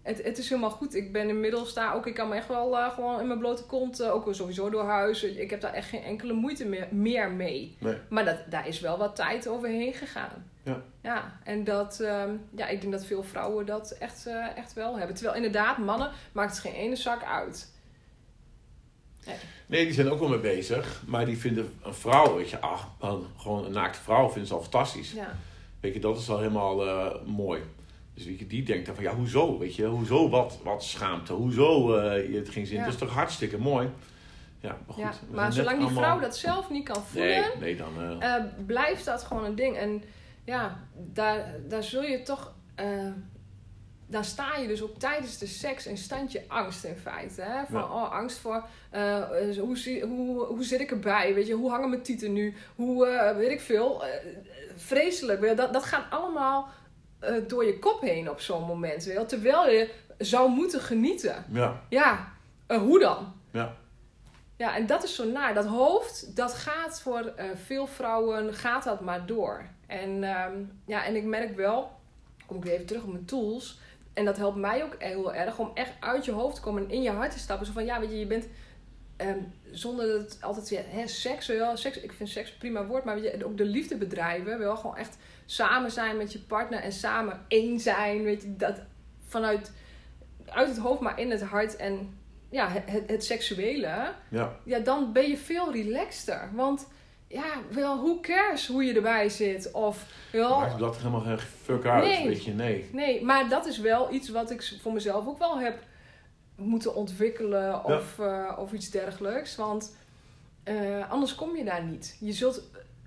het, het is helemaal goed. Ik ben inmiddels daar ook. Ik kan me echt wel eh, gewoon in mijn blote kont. eh, ook sowieso door huis. Ik heb daar echt geen enkele moeite meer, meer mee.
Nee.
Maar dat, daar is wel wat tijd overheen gegaan.
Ja.
Ja, en dat, ehm, ja, ik denk dat veel vrouwen dat echt, eh, echt wel hebben. Terwijl inderdaad, mannen maakt het geen ene zak uit.
Nee, die zijn ook wel mee bezig. Maar die vinden een vrouw, weet je, ach, gewoon een naakte vrouw vinden ze al fantastisch.
Ja,
Weet je, dat is al helemaal mooi. Dus je, die denkt dan van, ja, hoezo, weet je, hoezo, wat, wat schaamte, hoezo eh, het geen zin,
Ja.
dat is toch hartstikke mooi. Ja, maar goed.
ja. maar zolang die
allemaal-
vrouw dat zelf niet kan voelen,
Nee, nee, dan... eh,
eh, blijft dat gewoon een ding. En ja, daar, daar zul je toch. dan sta je dus ook tijdens de seks in standje angst in feite. Hè? Van,
Ja.
oh, angst voor hoe, zie- hoe, hoe zit ik erbij? Weet je, hoe hangen mijn tieten nu? Hoe weet ik veel? Vreselijk. Dat, dat gaat allemaal eh, door je kop heen op zo'n moment. Weet je? wel. Terwijl je zou moeten genieten.
ja,
Ja, eh, hoe dan?
ja,
Ja, en dat is zo naar. Dat hoofd, dat gaat voor eh, veel vrouwen, gaat dat maar door. En, ehm, ja, en ik merk wel, kom ik weer even terug op mijn tools. En dat helpt mij ook heel erg om echt uit je hoofd te komen en in je hart te stappen. Zo van, ja, weet je, je bent ehm, zonder dat het altijd weer, hè, seks, wel, seks, ik vind seks een prima woord, maar je, ook de liefde bedrijven, wel gewoon echt samen zijn met je partner en samen één zijn, weet je, dat vanuit uit het hoofd, maar in het hart en ja, het, het, het seksuele
ja.
ja, dan ben je veel relaxter. Want ja, wel, who cares hoe je erbij zit? Of, wel,
Maakt dat helemaal geen fuck uit,
Nee.
weet je, nee.
nee, maar dat is wel iets wat ik voor mezelf ook wel heb moeten ontwikkelen of, eh, of iets dergelijks. Want eh, anders kom je daar niet. Je zult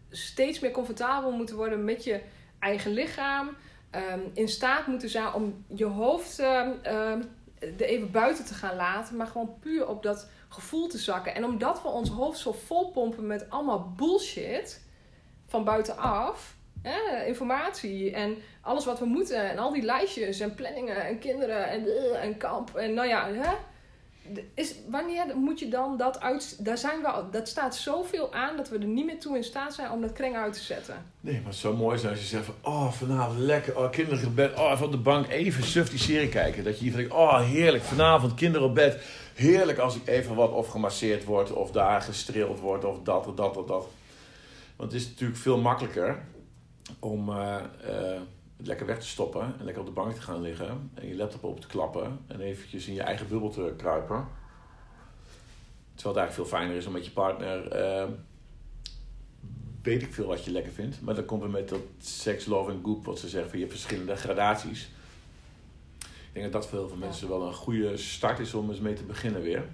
steeds meer comfortabel moeten worden met je eigen lichaam. ehm, in staat moeten zijn om je hoofd ehm, er even buiten te gaan laten. Maar gewoon puur op dat gevoel te zakken. En omdat we ons hoofd zo vol pompen met allemaal bullshit van buitenaf. Informatie en alles wat we moeten. En al die lijstjes en planningen en kinderen en, eh, en kamp. En nou ja, hè? Is, wanneer moet je dan dat uit... Daar zijn we, dat staat zoveel aan dat we er niet meer toe in staat zijn om dat kreng uit te zetten.
Nee, maar het zou mooi zijn als je zegt van... Oh, vanavond lekker. Oh, kinderen op bed. Oh, even op de bank even suf die serie kijken. Dat je hier denkt... Oh, heerlijk. Vanavond kinderen op bed. Heerlijk als ik even wat of gemasseerd word... Of daar gestreeld wordt. Of dat of dat of dat. Want het is natuurlijk veel makkelijker... Om eh, eh, het lekker weg te stoppen. En lekker op de bank te gaan liggen. En je laptop op te klappen. En eventjes in je eigen bubbel te kruipen. Terwijl het eigenlijk veel fijner is om met je partner... eh, weet ik veel wat je lekker vindt. Maar dan komt er met dat sex, love en goop, wat ze zeggen, van je hebt verschillende gradaties. Ik denk dat dat voor heel veel mensen wel een goede start is om eens mee te beginnen weer.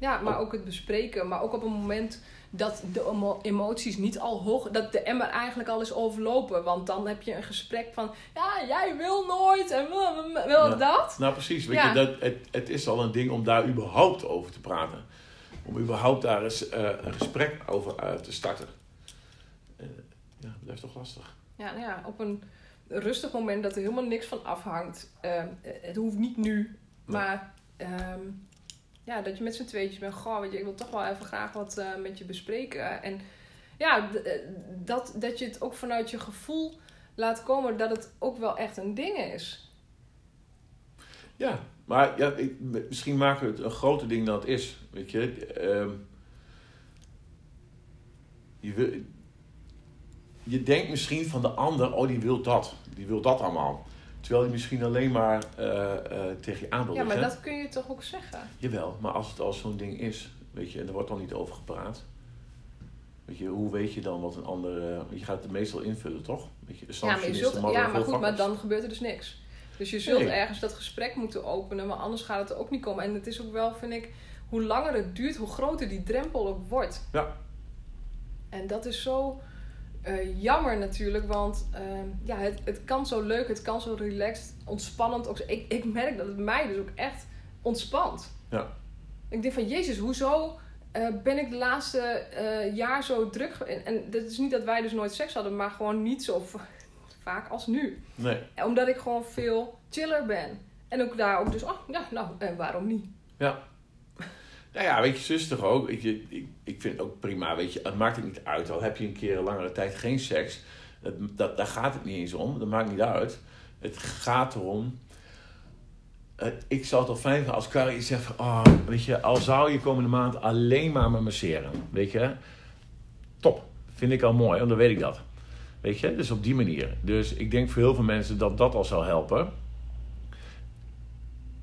Ja, maar ook het bespreken. Maar ook op een moment dat de emo- emoties niet al hoog... Dat de emmer eigenlijk al is overlopen. Want dan heb je een gesprek van... Ja, jij wil nooit en wil, wil dat.
Nou precies, weet
Ja.
je, dat, het, het is al een ding om daar überhaupt over te praten. Om überhaupt daar eens eh, een gesprek over uit te starten. Eh, ja, dat blijft toch lastig.
Ja, nou ja, op een rustig moment dat er helemaal niks van afhangt. Ehm, het hoeft niet nu, maar ehm, ja, dat je met z'n tweetjes bent. Goh, weet je, ik wil toch wel even graag wat eh, met je bespreken. En ja, eh, dat, dat je het ook vanuit je gevoel laat komen dat het ook wel echt een ding is.
Ja, maar ja, ik, misschien maken we het een groter ding dan het is. Weet je, Ehm, je, wil, je denkt misschien van de ander, oh die wil dat, die wil dat allemaal. Terwijl hij misschien alleen maar eh, eh, tegen je aan wil
Ja, maar dat kun je toch ook zeggen?
Jawel, maar als het al zo'n ding is, weet je, en er wordt dan niet over gepraat. Weet je, hoe weet je dan wat een ander... eh, je gaat het meestal invullen, toch? Weet je, de
Ja, maar, je zult, ja, maar goed, maar dan gebeurt er dus niks. Dus je zult
Nee.
ergens dat gesprek moeten openen, maar anders gaat het er ook niet komen. En het is ook wel, vind ik, hoe langer het duurt, hoe groter die drempel ook wordt.
Ja.
En dat is zo eh, jammer natuurlijk, want eh, ja, het, het kan zo leuk, het kan zo relaxed, ontspannend. Ook, ik, ik merk dat het mij dus ook echt ontspant.
Ja.
Ik denk van, jezus, hoezo eh, ben ik de laatste eh, jaar zo druk? En, en dat is niet dat wij dus nooit seks hadden, maar gewoon niet zo [laughs] vaak als nu.
Nee,
Omdat ik gewoon veel chiller ben. En ook daar ook dus, oh ja, nou, en waarom niet?
Ja. Nou ja, weet je, zus toch ook. Je, ik, ik vind het ook prima, weet je. Het maakt het niet uit. Al heb je een keer een langere tijd geen seks. Dat, daar gaat het niet eens om. Dat maakt niet uit. Het gaat erom... ik zou het al fijn vinden als Carrie zegt van... Oh, weet je, al zou je komende maand alleen maar me masseren. Weet je. Top. Vind ik al mooi, want dan weet ik dat. Weet je, dus op die manier. Dus ik denk voor heel veel mensen dat dat al zou helpen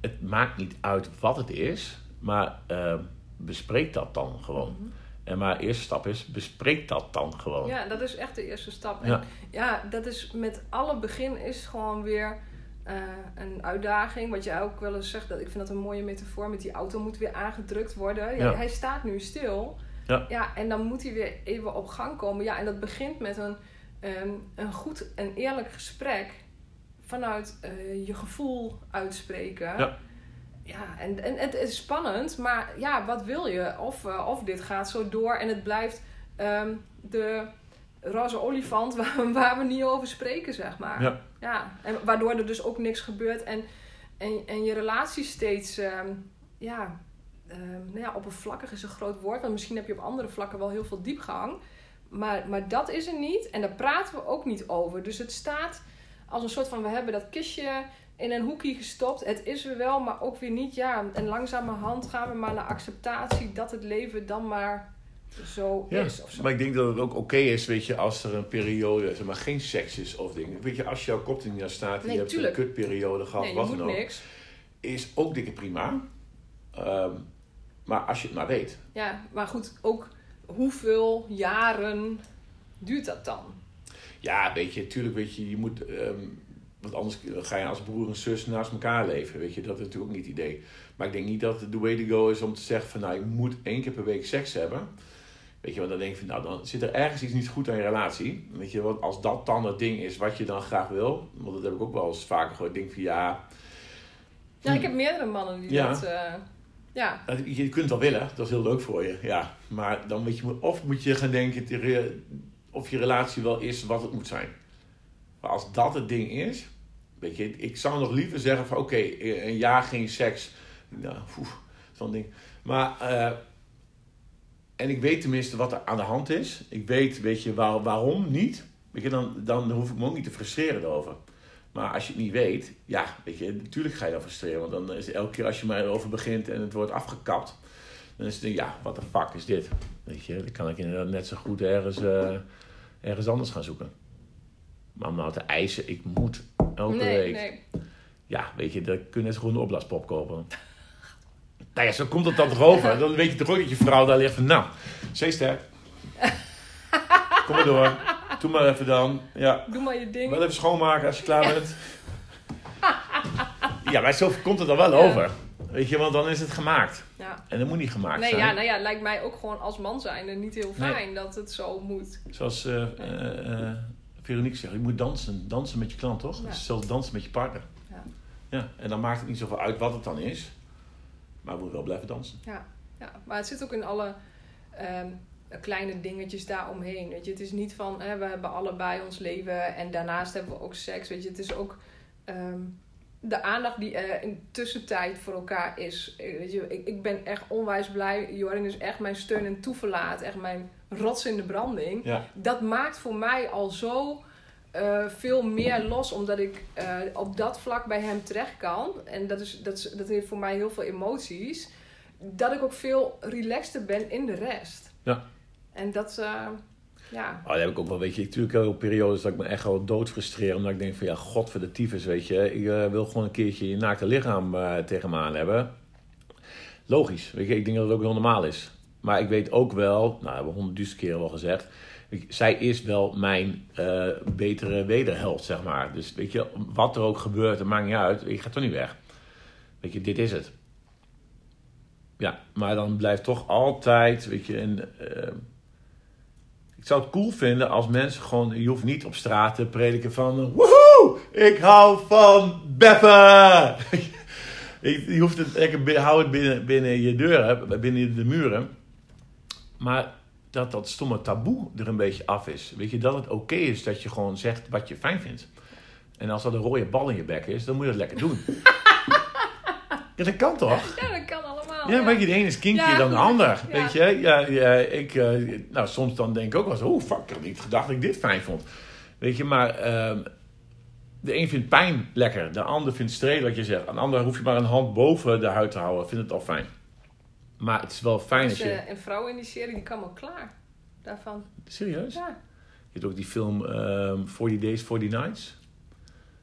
het maakt niet uit wat het is, maar eh, bespreek dat dan gewoon. En maar de eerste stap is, bespreek dat dan gewoon.
Ja, dat is echt de eerste stap. En
Ja.
ja, dat is met alle begin is gewoon weer eh, een uitdaging. Wat jij ook wel eens zegt, dat ik vind dat een mooie metafoor. Met die auto moet weer aangedrukt worden. Ja,
Ja.
Hij staat nu stil.
Ja.
ja, en dan moet hij weer even op gang komen. Ja, en dat begint met een, ehm, een goed en eerlijk gesprek. Vanuit eh, je gevoel uitspreken.
Ja.
Ja, en, en het is spannend, maar ja, wat wil je? Of, eh, of dit gaat zo door en het blijft ehm, de roze olifant [laughs] waar, waar we niet over spreken, zeg maar.
Ja.
Ja, en waardoor er dus ook niks gebeurt en, en, en je relatie steeds, ehm, ja, ehm, nou ja, oppervlakkig is een groot woord, want misschien heb je op andere vlakken wel heel veel diepgang. Maar, maar dat is er niet en daar praten we ook niet over. Dus het staat als een soort van, we hebben dat kistje in een hoekje gestopt. Het is er wel, maar ook weer niet. Ja, en langzamerhand gaan we maar naar acceptatie dat het leven dan maar zo
Ja,
is. Of zo.
maar ik denk dat het ook oké is, weet je, als er een periode, zeg maar, geen seks is of dingen. Weet je, als jouw kop niet aan staat en
Nee,
je hebt
tuurlijk.
een kutperiode gehad,
nee,
wat dan ook,
niks.
is ook dikke prima. Ehm, maar als je het maar weet.
Ja, maar goed, ook hoeveel jaren duurt dat dan?
Ja, weet je, tuurlijk, weet je, je moet. ehm, want anders ga je als broer en zus naast elkaar leven. Weet je, dat is natuurlijk ook niet het idee. Maar ik denk niet dat het the way to go is om te zeggen van nou, je moet één keer per week seks hebben. Weet je, want dan denk je van nou, dan zit er ergens iets niet goed aan je relatie. Weet je, want als dat dan het ding is wat je dan graag wil, want dat heb ik ook wel eens vaker gehoord. Ik denk van ja,
Ja, ik heb meerdere mannen die
Ja.
dat... eh, ja,
je kunt het wel willen, dat is heel leuk voor je. Ja, maar dan moet je, of moet je gaan denken of je relatie wel is wat het moet zijn. Maar als dat het ding is, weet je, ik zou nog liever zeggen van oké, een jaar geen seks. Nou, zo'n ding. Maar, eh, en ik weet tenminste wat er aan de hand is. Ik weet, weet je, waar, waarom niet. Weet je, dan, dan hoef ik me ook niet te frustreren erover. Maar als je het niet weet, ja, weet je, natuurlijk ga je dan frustreren. Want dan is elke keer als je maar erover begint en het wordt afgekapt, dan is het, ja, wat de fuck is dit? Weet je, dan kan ik inderdaad net zo goed ergens, eh, ergens anders gaan zoeken. Maar om nou te eisen, ik moet elke
nee,
week.
nee.
Ja, weet je, dan kun je net goed een opblaaspop kopen. nou ja, zo komt het dan toch over. Dan weet je toch ook dat je vrouw daar ligt van, nou, zeer sterk. Kom maar door. Doe maar even dan. Ja,
Doe maar je ding.
wel even schoonmaken als je klaar bent. ja, maar zo komt het er wel
Ja.
over. Weet je, want dan is het gemaakt.
Ja.
En dat moet niet gemaakt
Nee,
zijn.
ja, nou ja, lijkt mij ook gewoon als man zijnde niet heel
Nee.
fijn dat het zo moet.
Zoals eh eh, eh, Veronique zegt, je moet dansen. Dansen met je klant, toch?
Ja.
Dus zelfs dansen met je partner.
Ja.
ja. En dan maakt het niet zoveel uit wat het dan is. Maar we moeten wel blijven dansen.
Ja, ja, maar het zit ook in alle ehm, kleine dingetjes daaromheen. Weet je, het is niet van hè, we hebben allebei ons leven en daarnaast hebben we ook seks. Weet je, het is ook ehm, de aandacht die er in tussentijd voor elkaar is. Weet je, ik, ik ben echt onwijs blij. Jorin is echt mijn steun en toeverlaat, echt mijn rots in de branding.
Ja.
Dat maakt voor mij al zo eh, veel meer los, omdat ik eh, op dat vlak bij hem terecht kan. En dat, is, dat, is, dat heeft voor mij heel veel emoties. Dat ik ook veel relaxter ben in de rest.
Ja.
En dat, eh, ja.
Oh, heb ik ook wel, weet je, natuurlijk ook periodes dat ik me echt wel dood frustreer. Omdat ik denk van, ja, god voor de tyfus, weet je. Ik eh, wil gewoon een keertje je naakte lichaam eh, tegen me aan hebben. Logisch, weet je, ik denk dat het ook heel normaal is. Maar ik weet ook wel, nou, dat hebben we honderdduizend keren wel gezegd. ik- zij is wel mijn eh, betere wederhelft, zeg maar. Dus weet je, wat er ook gebeurt, het maakt niet uit. Ik ga toch niet weg. Weet je, dit is het. Ja, maar dan blijft toch altijd, weet je, en, ik zou het cool vinden als mensen gewoon, je hoeft niet op straat te prediken van, eh, woehoe, ik hou van beffen. [laughs] Ik- je hoeft het lekker, hou het binnen, binnen je deuren, binnen de muren. Maar dat dat stomme taboe er een beetje af is. Weet je, dat het oké is dat je gewoon zegt wat je fijn vindt. En als dat een rode bal in je bek is, dan moet je dat lekker doen. [laughs] ja, dat kan toch?
ja,
Ja, weet je, de ene is
Ja.
dan de ander. Weet je, ja, ja, ik, eh, nou, soms dan denk ik ook wel eens, oh fuck, ik had niet gedacht dat ik dit fijn vond. Weet je, maar ehm, de een vindt pijn lekker, de ander vindt strelen, wat je zegt. Een ander hoef je maar een hand boven de huid te houden, vindt het al fijn. Maar het is wel fijn als
Dus,
je...
eh, een vrouw in die serie, die klaar. Daarvan.
Serieus?
Ja.
Je hebt ook die film ehm 40 Days, 40 Nights.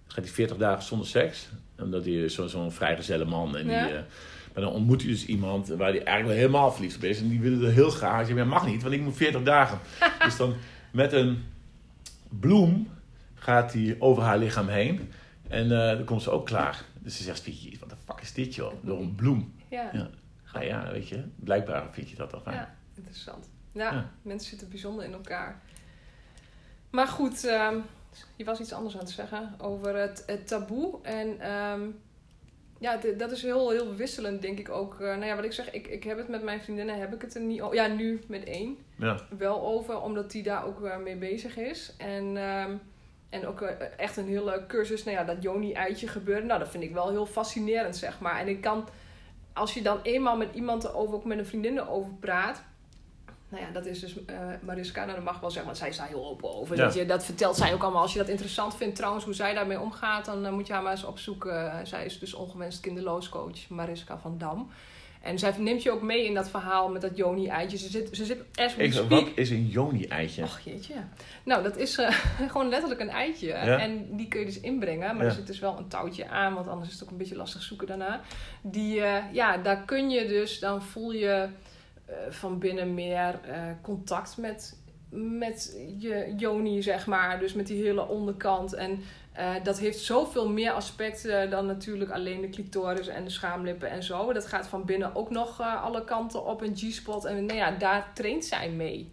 Dan gaat hij 40 dagen zonder seks. Omdat hij zo- zo'n vrijgezelle man. En
Ja.
die, eh, maar dan ontmoet hij dus iemand waar hij eigenlijk wel helemaal verliefd op is. En die wil er heel graag. Hij zegt, maar mag niet, want ik moet 40 dagen. [laughs] dus dan met een bloem gaat hij over haar lichaam heen. En eh, dan komt ze ook klaar. Dus ze zegt, "Jeez, wat de fuck is dit joh? Door een bloem.
Ja.
Ja. Nou ja, weet je, blijkbaar vind je dat wel fijn.
Ja, interessant. Ja,
Ja.
mensen zitten bijzonder in elkaar. Maar goed, ehm, je was iets anders aan het zeggen over het, het taboe. En ehm, ja, dat is heel, heel wisselend, denk ik ook. Eh, nou ja, wat ik zeg, ik, ik heb het met mijn vriendinnen, heb ik het er niet over. Ja, nu met één
Ja.
wel over, omdat die daar ook eh, mee bezig is. En, ehm, en ook eh, echt een hele cursus, nou ja, dat Joni-eitje gebeuren. Nou, dat vind ik wel heel fascinerend, zeg maar. En ik kan, als je dan eenmaal met iemand erover, ook met een vriendin erover praat. Nou ja, dat is dus eh Mariska, nou dat mag wel zeggen, want zij is daar heel open over.
Ja.
Dat, je, dat vertelt zij ook allemaal. Als je dat interessant vindt trouwens, hoe zij daarmee omgaat, dan eh, moet je haar maar eens opzoeken. Eh, zij is dus ongewenst kinderloos coach, Mariska van Dam. En zij neemt je ook mee in dat verhaal met dat Joni-eitje. Ze zit, ze zit as we
wat is een Joni-eitje?
Och jeetje. Nou, dat is [laughs] gewoon letterlijk een eitje.
Ja.
En die kun je dus inbrengen. Maar
Ja.
er zit dus wel een touwtje aan, want anders is het ook een beetje lastig zoeken daarna. Die, ja, daar kun je dus, dan voel je van binnen meer eh, contact met, met je joni, zeg maar. Dus met die hele onderkant. En eh, dat heeft zoveel meer aspecten dan natuurlijk alleen de clitoris en de schaamlippen en zo. Dat gaat van binnen ook nog eh, alle kanten op een G-spot. En nou ja, daar traint zij mee.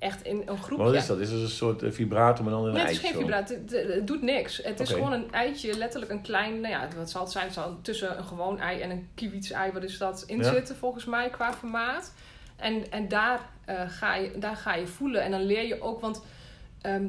Echt in een groepje.
Wat is dat? Is dat een soort eh, vibrator, maar dan in een
Nee, het is
eitje?
geen vibrator. Het, het- het doet niks. Het is gewoon een eitje, letterlijk een klein, nou ja, wat zal het zijn? Het zal tussen een gewoon ei en een kiewitsei, wat is dat, in
Ja.
zitten volgens mij qua formaat. En, en daar, eh, ga je, daar ga je voelen. En dan leer je ook, want ehm,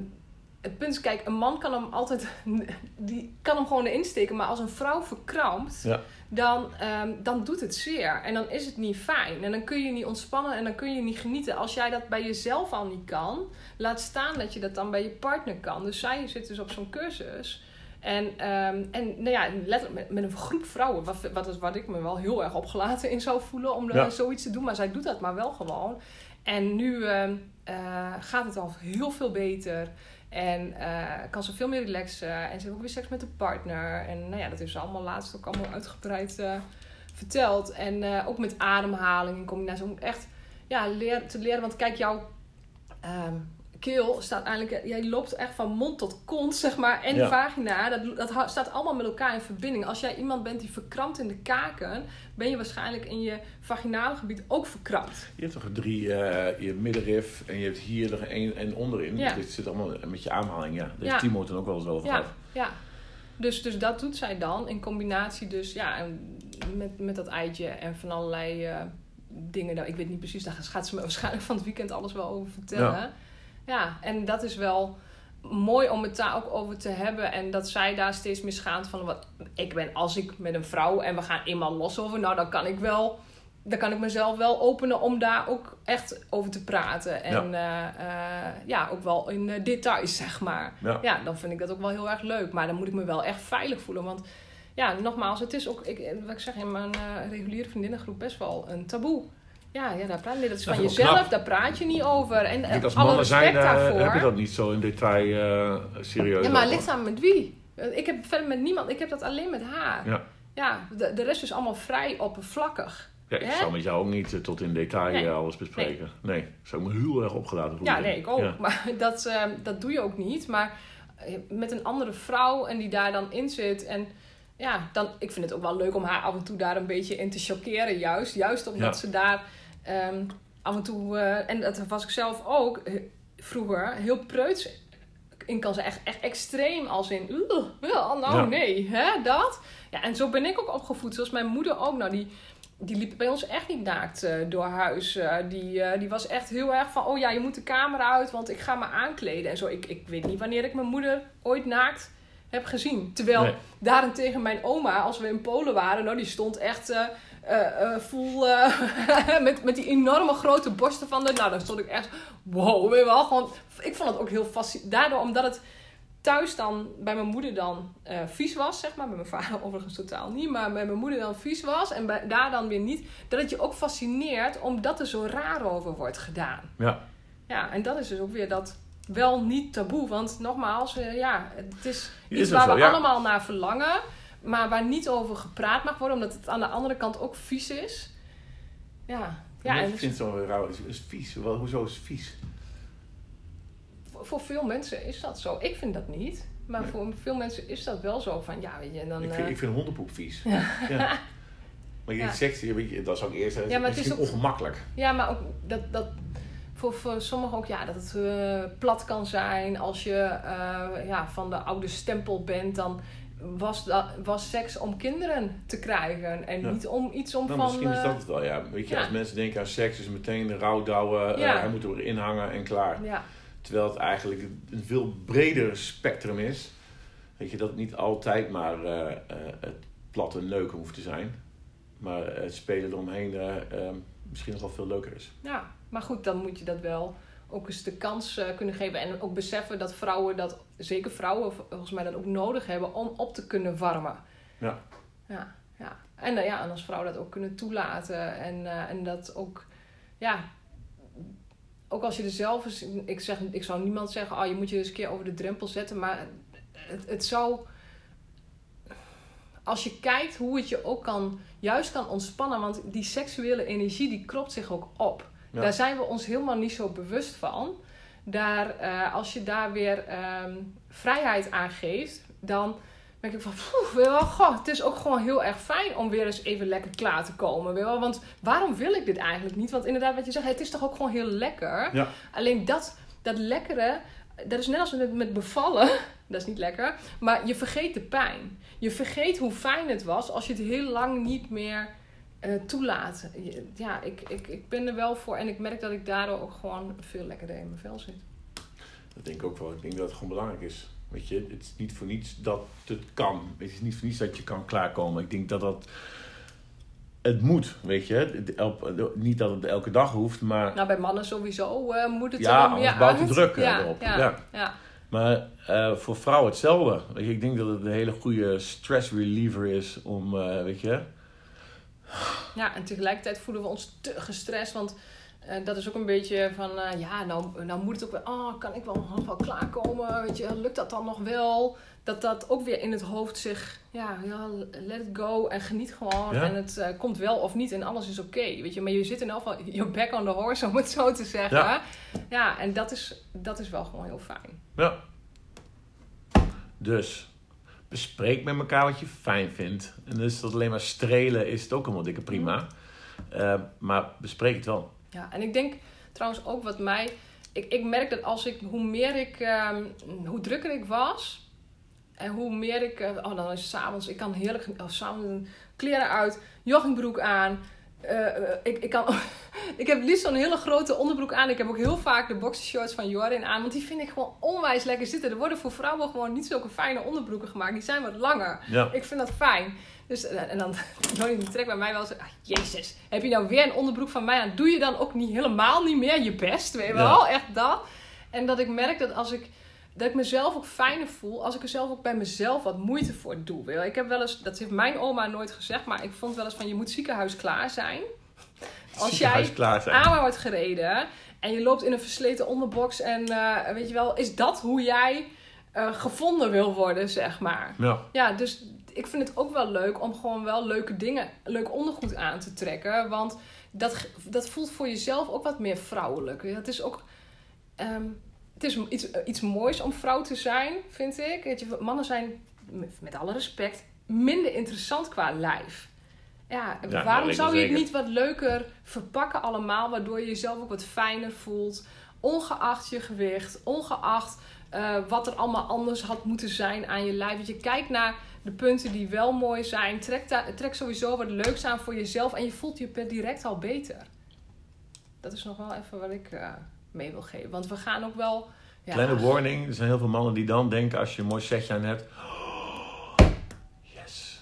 het punt is, kijk, een man kan hem altijd, [laughs] die kan hem gewoon erin steken. Maar als een vrouw verkrampt,
Ja.
dan, ehm, dan doet het zeer. En dan is het niet fijn. En dan kun je niet ontspannen en dan kun je niet genieten. Als jij dat bij jezelf al niet kan, laat staan dat je dat dan bij je partner kan. Dus zij zit dus op zo'n cursus. En, ehm, en nou ja, letterlijk met, met een groep vrouwen, wat, wat, is- wat ik me wel heel erg opgelaten in zou voelen om
Ja.
zoiets te doen. Maar zij doet dat maar wel gewoon. En nu ehm, eh, gaat het al heel veel beter. En eh, kan ze veel meer relaxen. En ze heeft ook weer seks met de partner. En nou ja, dat heeft ze allemaal laatst ook allemaal uitgebreid eh, verteld. En eh, ook met ademhaling in combinatie. Om echt ja, te leren. Want kijk, jouw ehm, keel staat eigenlijk... Jij loopt echt van mond tot kont, zeg maar. En
Ja.
vagina. Dat, dat staat allemaal met elkaar in verbinding. Als jij iemand bent die verkrampt in de kaken... ben je waarschijnlijk in je vaginale gebied ook verkrampt.
Je hebt toch drie, eh, je middenrif en je hebt hier er één en onderin.
Ja.
Dit zit allemaal met je aanhaling, ja. Daar
Ja.
heeft Timo toen ook wel eens over gehad.
ja. Dus, dus dat doet zij dan in combinatie dus ja, met, met dat eitje en van allerlei eh, dingen. Nou, ik weet niet precies, daar gaat ze me [laughs] waarschijnlijk van het weekend alles wel over vertellen. Ja, en dat is wel mooi om het daar ook over te hebben. En dat zij daar steeds meer schaamt van wat ik ben. Als ik met een vrouw en we gaan eenmaal los over, nou dan kan ik wel. Dan kan ik mezelf wel openen om daar ook echt over te praten. En ja, uh, ja ook wel in uh, details, zeg maar. Ja. ja. dan vind ik dat ook wel heel erg leuk. Maar dan moet ik me wel echt veilig voelen. Want ja, nogmaals, het is ook, ik, wat ik zeg in mijn uh, reguliere vriendinnengroep, best wel een taboe. Ja, ja daar praat, dat is van jezelf, daar praat je niet over. En
Kijk, als mannen zijn, uh, heb je dat niet zo in detail uh, serieus.
Ja, maar ligt aan met wie. Ik heb verder met niemand, ik heb dat alleen met haar. Ja, ja de, de rest is allemaal vrij oppervlakkig.
Ja, ik zou met jou ook niet uh, tot in detail nee. alles bespreken. Nee. nee, zou me heel erg opgelaten
voelen. Ja, nee, ik ook. Ja. [laughs] Maar dat, uh, dat doe je ook niet. Maar met een andere vrouw en die daar dan in zit en ja, dan, ik vind het ook wel leuk om haar af en toe daar een beetje in te chockeren. Juist, juist omdat ja. ze daar um, af en toe, uh, en dat was ik zelf ook uh, vroeger, heel preuts in kan ze echt, echt extreem als in, uh, ja, nou ja. nee, hè, dat. Ja, en zo ben ik ook opgevoed, zoals mijn moeder ook. Nou, die, die liep bij ons echt niet naakt uh, door huis. Uh, die, uh, die was echt heel erg van, oh ja, je moet de kamer uit, want ik ga me aankleden en zo. Ik, ik weet niet wanneer ik mijn moeder ooit naakt heb gezien. Terwijl nee. daarentegen mijn oma, als we in Polen waren, nou, die stond echt uh, uh, full met, met die enorme grote borsten van de. Nou, dan stond ik echt, wow, weet je wel. Gewoon, ik vond het ook heel fascinerend. Daardoor, omdat het thuis dan bij mijn moeder dan vies was, zeg maar. Bij mijn vader [laughs] overigens totaal niet, maar bij mijn moeder dan vies was en bij, daar dan weer niet. Dat het je ook fascineert omdat er zo raar over wordt gedaan.
Ja.
Ja, en dat is dus ook weer dat wel niet taboe. Want nogmaals, ja, het is iets waar zo, we ja. allemaal naar verlangen. Maar waar niet over gepraat mag worden. Omdat het aan de andere kant ook vies is. Ja. ja
en ik vind het zo raar. Is, is vies. Wel, hoezo is het vies?
Voor, voor, veel mensen is dat zo. Ik vind dat niet. Maar nee. voor veel mensen is dat wel zo. Van, ja, weet je, dan,
ik, vind, uh... ik vind hondenpoep vies. ja. [laughs] Maar je ja. dat is ook eerst ja, maar het is ook, ongemakkelijk.
Ja, maar ook dat, dat, voor, voor sommigen ook ja, dat het uh, plat kan zijn. Als je uh, ja, van de oude stempel bent, dan was, dat, was seks om kinderen te krijgen. En ja. niet om iets om
nou,
van...
Misschien is dat het wel, ja. Weet je, ja. als mensen denken aan seks is meteen rouwdouwen. Ja. Uh, hij moet erin hangen en klaar.
Ja.
Terwijl het eigenlijk een veel breder spectrum is. Weet je, dat het niet altijd maar het platte neuken hoeft te zijn. Maar het spelen eromheen misschien nog wel veel leuker is.
Ja, maar goed, dan moet je dat wel ook eens de kans uh, kunnen geven. En ook beseffen dat vrouwen dat, zeker vrouwen volgens mij dat ook nodig hebben om op te kunnen warmen.
Ja.
Ja, ja. En, uh, ja, en als vrouwen dat ook kunnen toelaten. En, uh, en dat ook, ja, ook als je er zelf eens, ik, zeg, ik zou niemand zeggen, oh, je moet je eens een keer over de drempel zetten. Maar het, het zou, als je kijkt hoe het je ook kan, juist kan ontspannen. Want die seksuele energie die klopt zich ook op. Ja. Daar zijn we ons helemaal niet zo bewust van. Daar, uh, als je daar weer um, vrijheid aan geeft, dan denk ik van, poeh, wel, goh, het is ook gewoon heel erg fijn om weer eens even lekker klaar te komen. Wel? Want waarom wil ik dit eigenlijk niet? Want inderdaad, wat je zegt, het is toch ook gewoon heel lekker.
Ja.
Alleen dat, dat lekkere, dat is net als met, met bevallen. [laughs] Dat is niet lekker. Maar je vergeet de pijn. Je vergeet hoe fijn het was als je het heel lang niet meer uh, toelaat. Ja, ik, ik, ik ben er wel voor en ik merk dat ik daardoor ook gewoon veel lekkerder in mijn vel zit.
Dat denk ik ook wel. Ik denk dat het gewoon belangrijk is. Weet je, het is niet voor niets dat het kan. Het is niet voor niets dat je kan klaarkomen. Ik denk dat dat. Het moet, weet je. Niet dat het elke dag hoeft, maar.
Nou, bij mannen sowieso uh, moet het
ja,
er meer
bouwt de druk
ja,
erop.
Ja, ja. ja.
Maar uh, voor vrouwen hetzelfde. Weet je, ik denk dat het een hele goede stress reliever is om, uh, weet je,
ja, en tegelijkertijd voelen we ons te gestrest. Want uh, dat is ook een beetje van, uh, ja, nou, nou moet het ook wel, oh, kan ik wel nog wel klaarkomen? Weet je, lukt dat dan nog wel? Dat dat ook weer in het hoofd zich, ja, let it go en geniet gewoon. Ja? En het uh, komt wel of niet en alles is oké, okay, weet je. Maar je zit in ieder geval, je back on the horse, om het zo te zeggen. Ja, ja en dat is, dat is wel gewoon heel fijn.
Ja. Dus, bespreek met elkaar wat je fijn vindt. En dus dat alleen maar strelen is het ook allemaal dikke prima. Mm. Uh, maar bespreek het wel.
Ja, en ik denk trouwens ook wat mij... Ik, ik merk dat als ik, hoe meer ik, um, hoe drukker ik was... En hoe meer ik, uh, oh dan is het s'avonds, ik kan heerlijk, oh, s'avonds kleren uit, joggingbroek aan eh, eh, ik, ik, kan, [laughs] ik heb liefst zo'n hele grote onderbroek aan. Ik heb ook heel vaak de boxershorts van Jordan aan. Want die vind ik gewoon onwijs lekker zitten. Er worden voor vrouwen gewoon niet zulke fijne onderbroeken gemaakt. Die zijn wat langer.
Ja.
Ik vind dat fijn. Dus, eh, en dan [laughs] Jordan die trekt bij mij wel zo... Ah, jezus, heb je nou weer een onderbroek van mij aan? Doe je dan ook niet helemaal niet meer je best? Weet je wel? Echt dat. En dat ik merk dat als ik dat ik mezelf ook fijner voel als ik er zelf ook bij mezelf wat moeite voor doe. Wil. Ik heb wel eens, dat heeft mijn oma nooit gezegd, maar ik vond wel eens van je moet ziekenhuis klaar zijn. Als jij aan wordt gereden en je loopt in een versleten onderbox en eh, weet je wel, is dat hoe jij eh, gevonden wil worden, zeg maar.
Ja.
Ja, dus ik vind het ook wel leuk om gewoon wel leuke dingen, leuk ondergoed aan te trekken. Want dat, dat voelt voor jezelf ook wat meer vrouwelijk. Het is ook. ehm, het is iets, iets moois om vrouw te zijn, vind ik. Weet je, mannen zijn, met alle respect, minder interessant qua lijf. Ja, waarom
ik
zou je het niet wat leuker verpakken allemaal, waardoor je jezelf ook wat fijner voelt, ongeacht je gewicht, ongeacht eh, wat er allemaal anders had moeten zijn aan je lijf. Dat je kijkt naar de punten die wel mooi zijn, trek, daar, trek sowieso wat leuks aan voor jezelf en je voelt je direct al beter. Dat is nog wel even wat ik eh, mee wil geven, want we gaan ook wel... Ja,
Kleine warning, er zijn heel veel mannen die dan denken als je een mooi setje aan hebt. [gasps] Yes.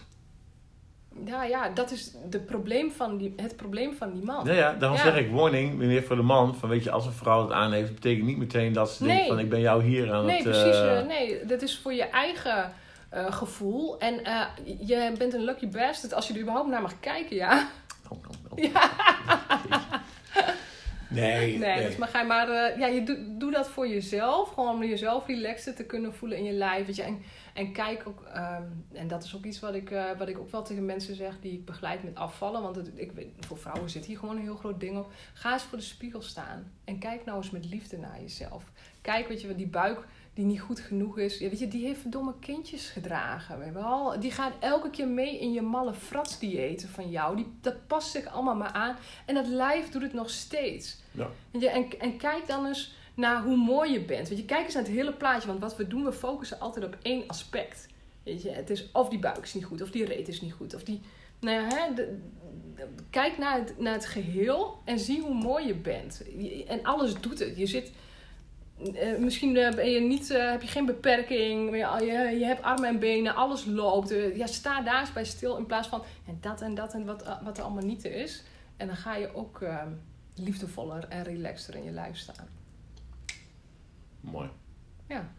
Ja, ja, dat is de probleem van die, het probleem van die man.
Ja, ja, daarom
Ja.
zeg ik warning, meneer voor de man. Van weet je, als een vrouw het aan heeft, betekent niet meteen dat ze
Nee.
denkt van ik ben jou hier aan
Nee,
het...
precies.
eh,
eh, nee, dat is voor je eigen eh, gevoel. En je bent een lucky bastard als je er überhaupt naar mag kijken, ja.
oh, [laughs] oh, oh. [laughs] Nee,
Nee, dat mag hij maar... eh, ja, je doe, doe dat voor jezelf. Gewoon om jezelf relaxed te kunnen voelen in je lijf. Weet je. En, en kijk ook... ehm, en dat is ook iets wat ik, eh, wat ik ook wel tegen mensen zeg die ik begeleid met afvallen. Want het, ik weet, voor vrouwen zit hier gewoon een heel groot ding op. Ga eens voor de spiegel staan. En kijk nou eens met liefde naar jezelf. Kijk, weet je, die buik die niet goed genoeg is. Ja, weet je, die heeft verdomme kindjes gedragen. Weet je wel. Die gaat elke keer mee in je malle fratsdiëten van jou. Die, dat past zich allemaal maar aan. En dat lijf doet het nog steeds.
Ja.
Weet je, en, en kijk dan eens naar hoe mooi je bent. Weet je, kijk eens naar het hele plaatje. Want wat we doen, we focussen altijd op één aspect. Weet je, het is of die buik is niet goed, of die reet is niet goed, of die... Nou ja, hè, de- de- kijk naar het, naar het geheel en zie hoe mooi je bent. Je- En alles doet het. Je zit... eh, misschien eh, ben je niet, eh, heb je geen beperking, je, je, je hebt armen en benen, alles loopt. Eh, ja, sta daar eens bij stil in plaats van en dat en dat en wat, wat er allemaal niet is. En dan ga je ook eh, liefdevoller en relaxter in je lijf staan.
Mooi.
Ja,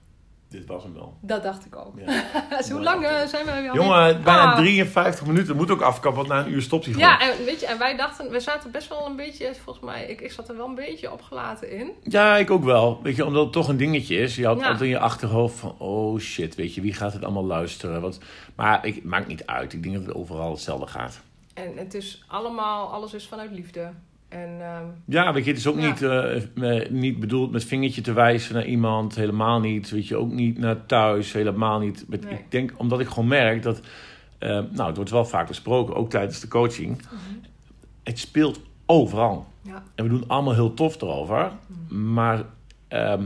Dit was hem wel.
dat dacht ik ook.
Ja. [laughs]
Dus hoe lang eh, zijn we al
Jongen, bijna
Ah.
53 minuten. Moet ook afkappen, want na een uur stopt hij gewoon.
Ja, en weet je, en wij dachten, we zaten best wel een beetje, volgens mij, ik, ik zat er wel een beetje opgelaten in.
Ja, ik ook wel. Weet je, omdat het toch een dingetje is. Je had
Ja.
altijd in je achterhoofd van, oh shit, weet je, wie gaat het allemaal luisteren? Want, maar ik, het maakt niet uit. Ik denk dat het overal hetzelfde gaat.
En het is allemaal, alles is vanuit liefde. En ehm,
Ja, weet je, het is ook
Ja.
niet, eh, eh, niet bedoeld met vingertje te wijzen naar iemand. Helemaal niet. Weet je, ook niet naar thuis. Helemaal niet. Met,
Nee.
Ik denk, omdat ik gewoon merk dat... eh, nou, het wordt wel vaak besproken, ook tijdens de coaching. Het speelt overal.
ja,
En we doen allemaal heel tof erover. Maar ehm,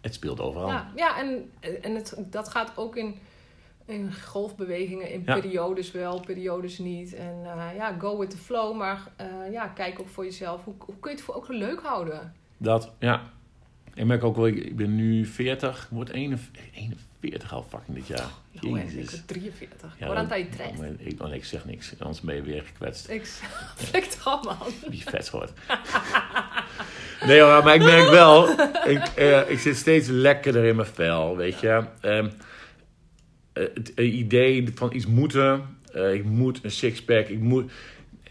het speelt overal.
ja, ja, en, en het, dat gaat ook in, in golfbewegingen, in
Ja.
periodes wel, periodes niet. En eh, ja, go with the flow. Maar eh, ja, kijk ook voor jezelf. Hoe, hoe kun je het voor ook leuk houden?
Dat, ja. Ik merk ook wel, ik ben nu 40, ik word 41, 41 al fucking dit jaar.
Nou, en ik
Jezus.
word 43.
Ja,
aan
dat-
het je trekt.
oh, ik, oh, nee, ik zeg niks, anders ben je weer gekwetst.
Ik flik toch, man.
Wie vet wordt. [laughs] Nee hoor, maar ik merk wel, ik, eh, ik zit steeds lekkerder in mijn vel, weet je. Ehm, eh, het eh, idee van iets moeten, eh, ik moet een sixpack, ik moet...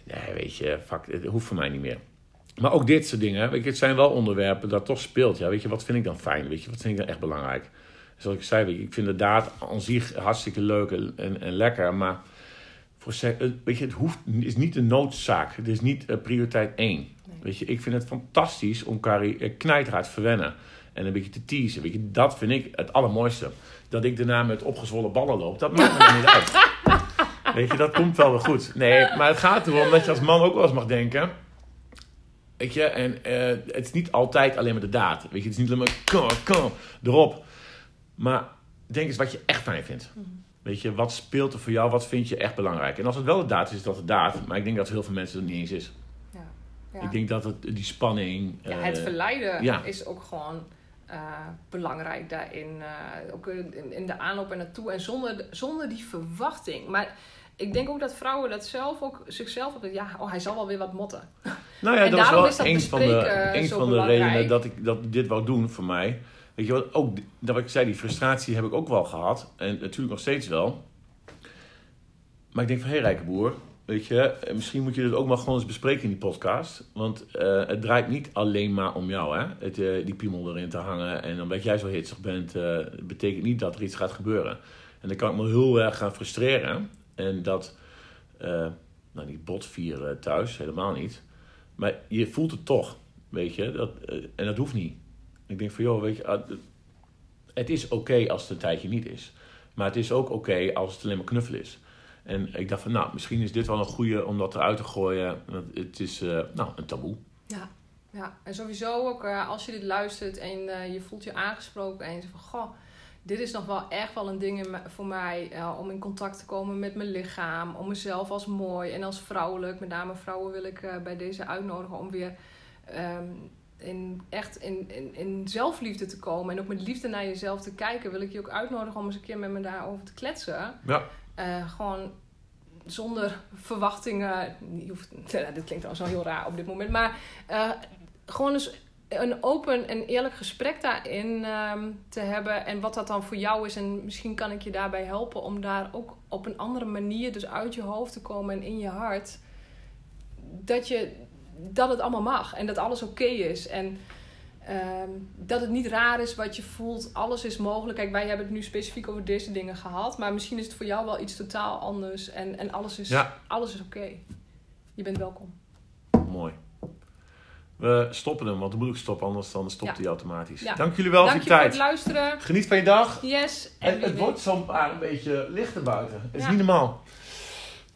Nee, weet je, fuck, het hoeft voor mij niet meer. Maar ook dit soort dingen, weet je, het zijn wel onderwerpen dat toch speelt. Ja, weet je, wat vind ik dan fijn? Weet je, wat vind ik dan echt belangrijk? Zoals ik zei, weet je, ik vind de daad aan zich hartstikke leuk en, en, en lekker, maar voor eh, weet je, het hoeft, is niet de noodzaak. Het is niet eh, prioriteit één.
Nee.
Weet je, ik vind het fantastisch om Carrie eh, knijterhard te verwennen. En een beetje te teasen. Weet je, dat vind ik het allermooiste. Dat ik daarna met opgezwollen ballen loop, dat maakt me dan niet uit. [laughs] Weet je, dat komt wel weer goed. Nee, maar het gaat erom dat je als man ook wel eens mag denken. Weet je, en eh, het is niet altijd alleen maar de daad. Weet je, het is niet alleen maar kom, kom, erop. Maar denk eens wat je echt fijn vindt. Weet je, wat speelt er voor jou? Wat vind je echt belangrijk? En als het wel de daad is, is dat de daad. Maar ik denk dat heel veel mensen het niet eens is.
Ja. Ja.
Ik denk dat het, die spanning...
Ja, het
eh,
verleiden
ja.
is ook gewoon eh, belangrijk daarin. eh, ook in, in de aanloop er naartoe. En zonder, zonder die verwachting. Maar ik denk ook dat vrouwen dat zelf ook zichzelf op ja, oh, hij zal wel weer wat motten. [laughs]
Nou ja,
En
dat is wel
is dat
een van de, een van de redenen dat ik dat dit wou doen voor mij. Weet je wat, ook dat ik zei, die frustratie heb ik ook wel gehad. En natuurlijk nog steeds wel. Maar ik denk van, hé hey, rijke boer, weet je, eh, misschien moet je dit ook maar gewoon eens bespreken in die podcast. Want eh, het draait niet alleen maar om jou, hè. Het, eh, die piemel erin te hangen en omdat jij zo hitsig bent, betekent niet dat er iets gaat gebeuren. En dan kan ik me heel erg gaan frustreren. En dat, nou niet botvieren thuis, helemaal niet. Maar je voelt het toch, weet je. Dat, en dat hoeft niet. Ik denk van, joh, weet je... ah, het is oké als het een tijdje niet is. Maar het is ook oké als het alleen maar knuffel is. En ik dacht van, nou, misschien is dit wel een goede om dat eruit te gooien. Want het is, eh, nou, een taboe.
Ja, ja. en sowieso ook eh, als je dit luistert en eh, je voelt je aangesproken en je zegt van goh, dit is nog wel echt wel een ding in voor mij om in contact te komen met mijn lichaam, om mezelf als mooi en als vrouwelijk, met name vrouwen wil ik bij deze uitnodigen om weer ehm, in, echt in, in, in zelfliefde te komen en ook met liefde naar jezelf te kijken, wil ik je ook uitnodigen om eens een keer met me daarover te kletsen.
Ja.
Eh, gewoon zonder verwachtingen. Je hoeft, [laughs] ja, dit klinkt al zo heel raar op dit moment. Maar eh, gewoon eens een open en eerlijk gesprek daarin ehm, te hebben. En wat dat dan voor jou is. En misschien kan ik je daarbij helpen om daar ook op een andere manier, dus uit je hoofd te komen en in je hart. Dat, je, dat het allemaal mag en dat alles oké is. En ehm, dat het niet raar is wat je voelt. Alles is mogelijk. Kijk, wij hebben het nu specifiek over deze dingen gehad. Maar misschien is het voor jou wel iets totaal anders. En, en alles is,
Ja.
alles is oké. Je bent welkom.
Mooi. We stoppen hem, want dan moet ik stoppen, anders dan stopt
Ja.
hij automatisch.
Ja.
Dank jullie wel
Dank
voor
je
je
voor het
tijd.
luisteren.
Geniet van je dag.
Yes. En
het wordt zo'n paar een beetje lichter buiten. Het is
Ja.
niet normaal.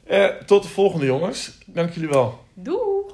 Eh, tot de volgende jongens. Dank jullie wel.
Doei.